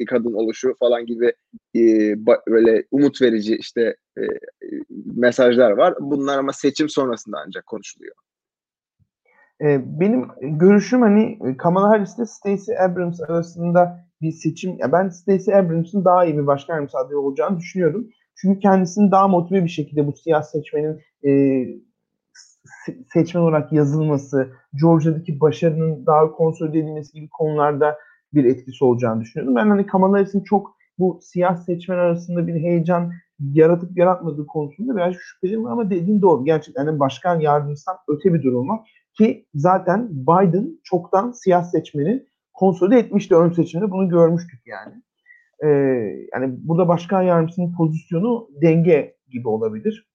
e, kadın oluşu falan gibi e, böyle umut verici işte e, mesajlar var. Bunlar ama seçim sonrasında ancak konuşuluyor. E, benim görüşüm hani Kamala Harris ile Stacey Abrams arasında bir seçim. Ya ben Stacey Abrams'ın daha iyi bir başkan yardımcısı adayı olacağını düşünüyorum. Çünkü kendisini daha motive bir şekilde bu siyah seçmenin e, se- seçmen olarak yazılması, Georgia'daki başarının daha konsolide edilmesi gibi konularda bir etkisi olacağını düşünüyorum. Ben hani Kamala Harris'in çok bu siyah seçmen arasında bir heyecan yaratıp yaratmadığı konusunda biraz şüpheliyim ama dediğin doğru. Gerçekten hani başkan yardımcısından öte bir durum var. Ki zaten Biden çoktan siyah seçmeni konsolide etmişti ön seçimde. Bunu görmüştük yani. Ee, yani burada başkan yardımcısının pozisyonu denge gibi olabilir.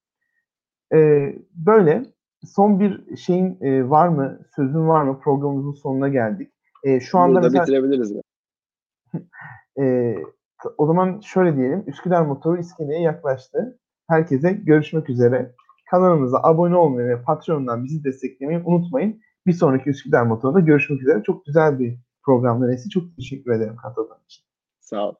Ee, böyle son bir şeyin e, var mı, sözün var mı? Programımızın sonuna geldik. Ee, şu anda Burada mesela bitirebiliriz mi? (laughs) e, o zaman şöyle diyelim. Üsküdar Motoru iskeleye yaklaştı. Herkese görüşmek üzere. Kanalımıza abone olmayı ve Patreon'dan bizi desteklemeyi unutmayın. Bir sonraki Üsküdar Motoru'da görüşmek üzere. Çok güzel bir programdı Nesi. Çok teşekkür ederim katıldığın için. Sağ ol.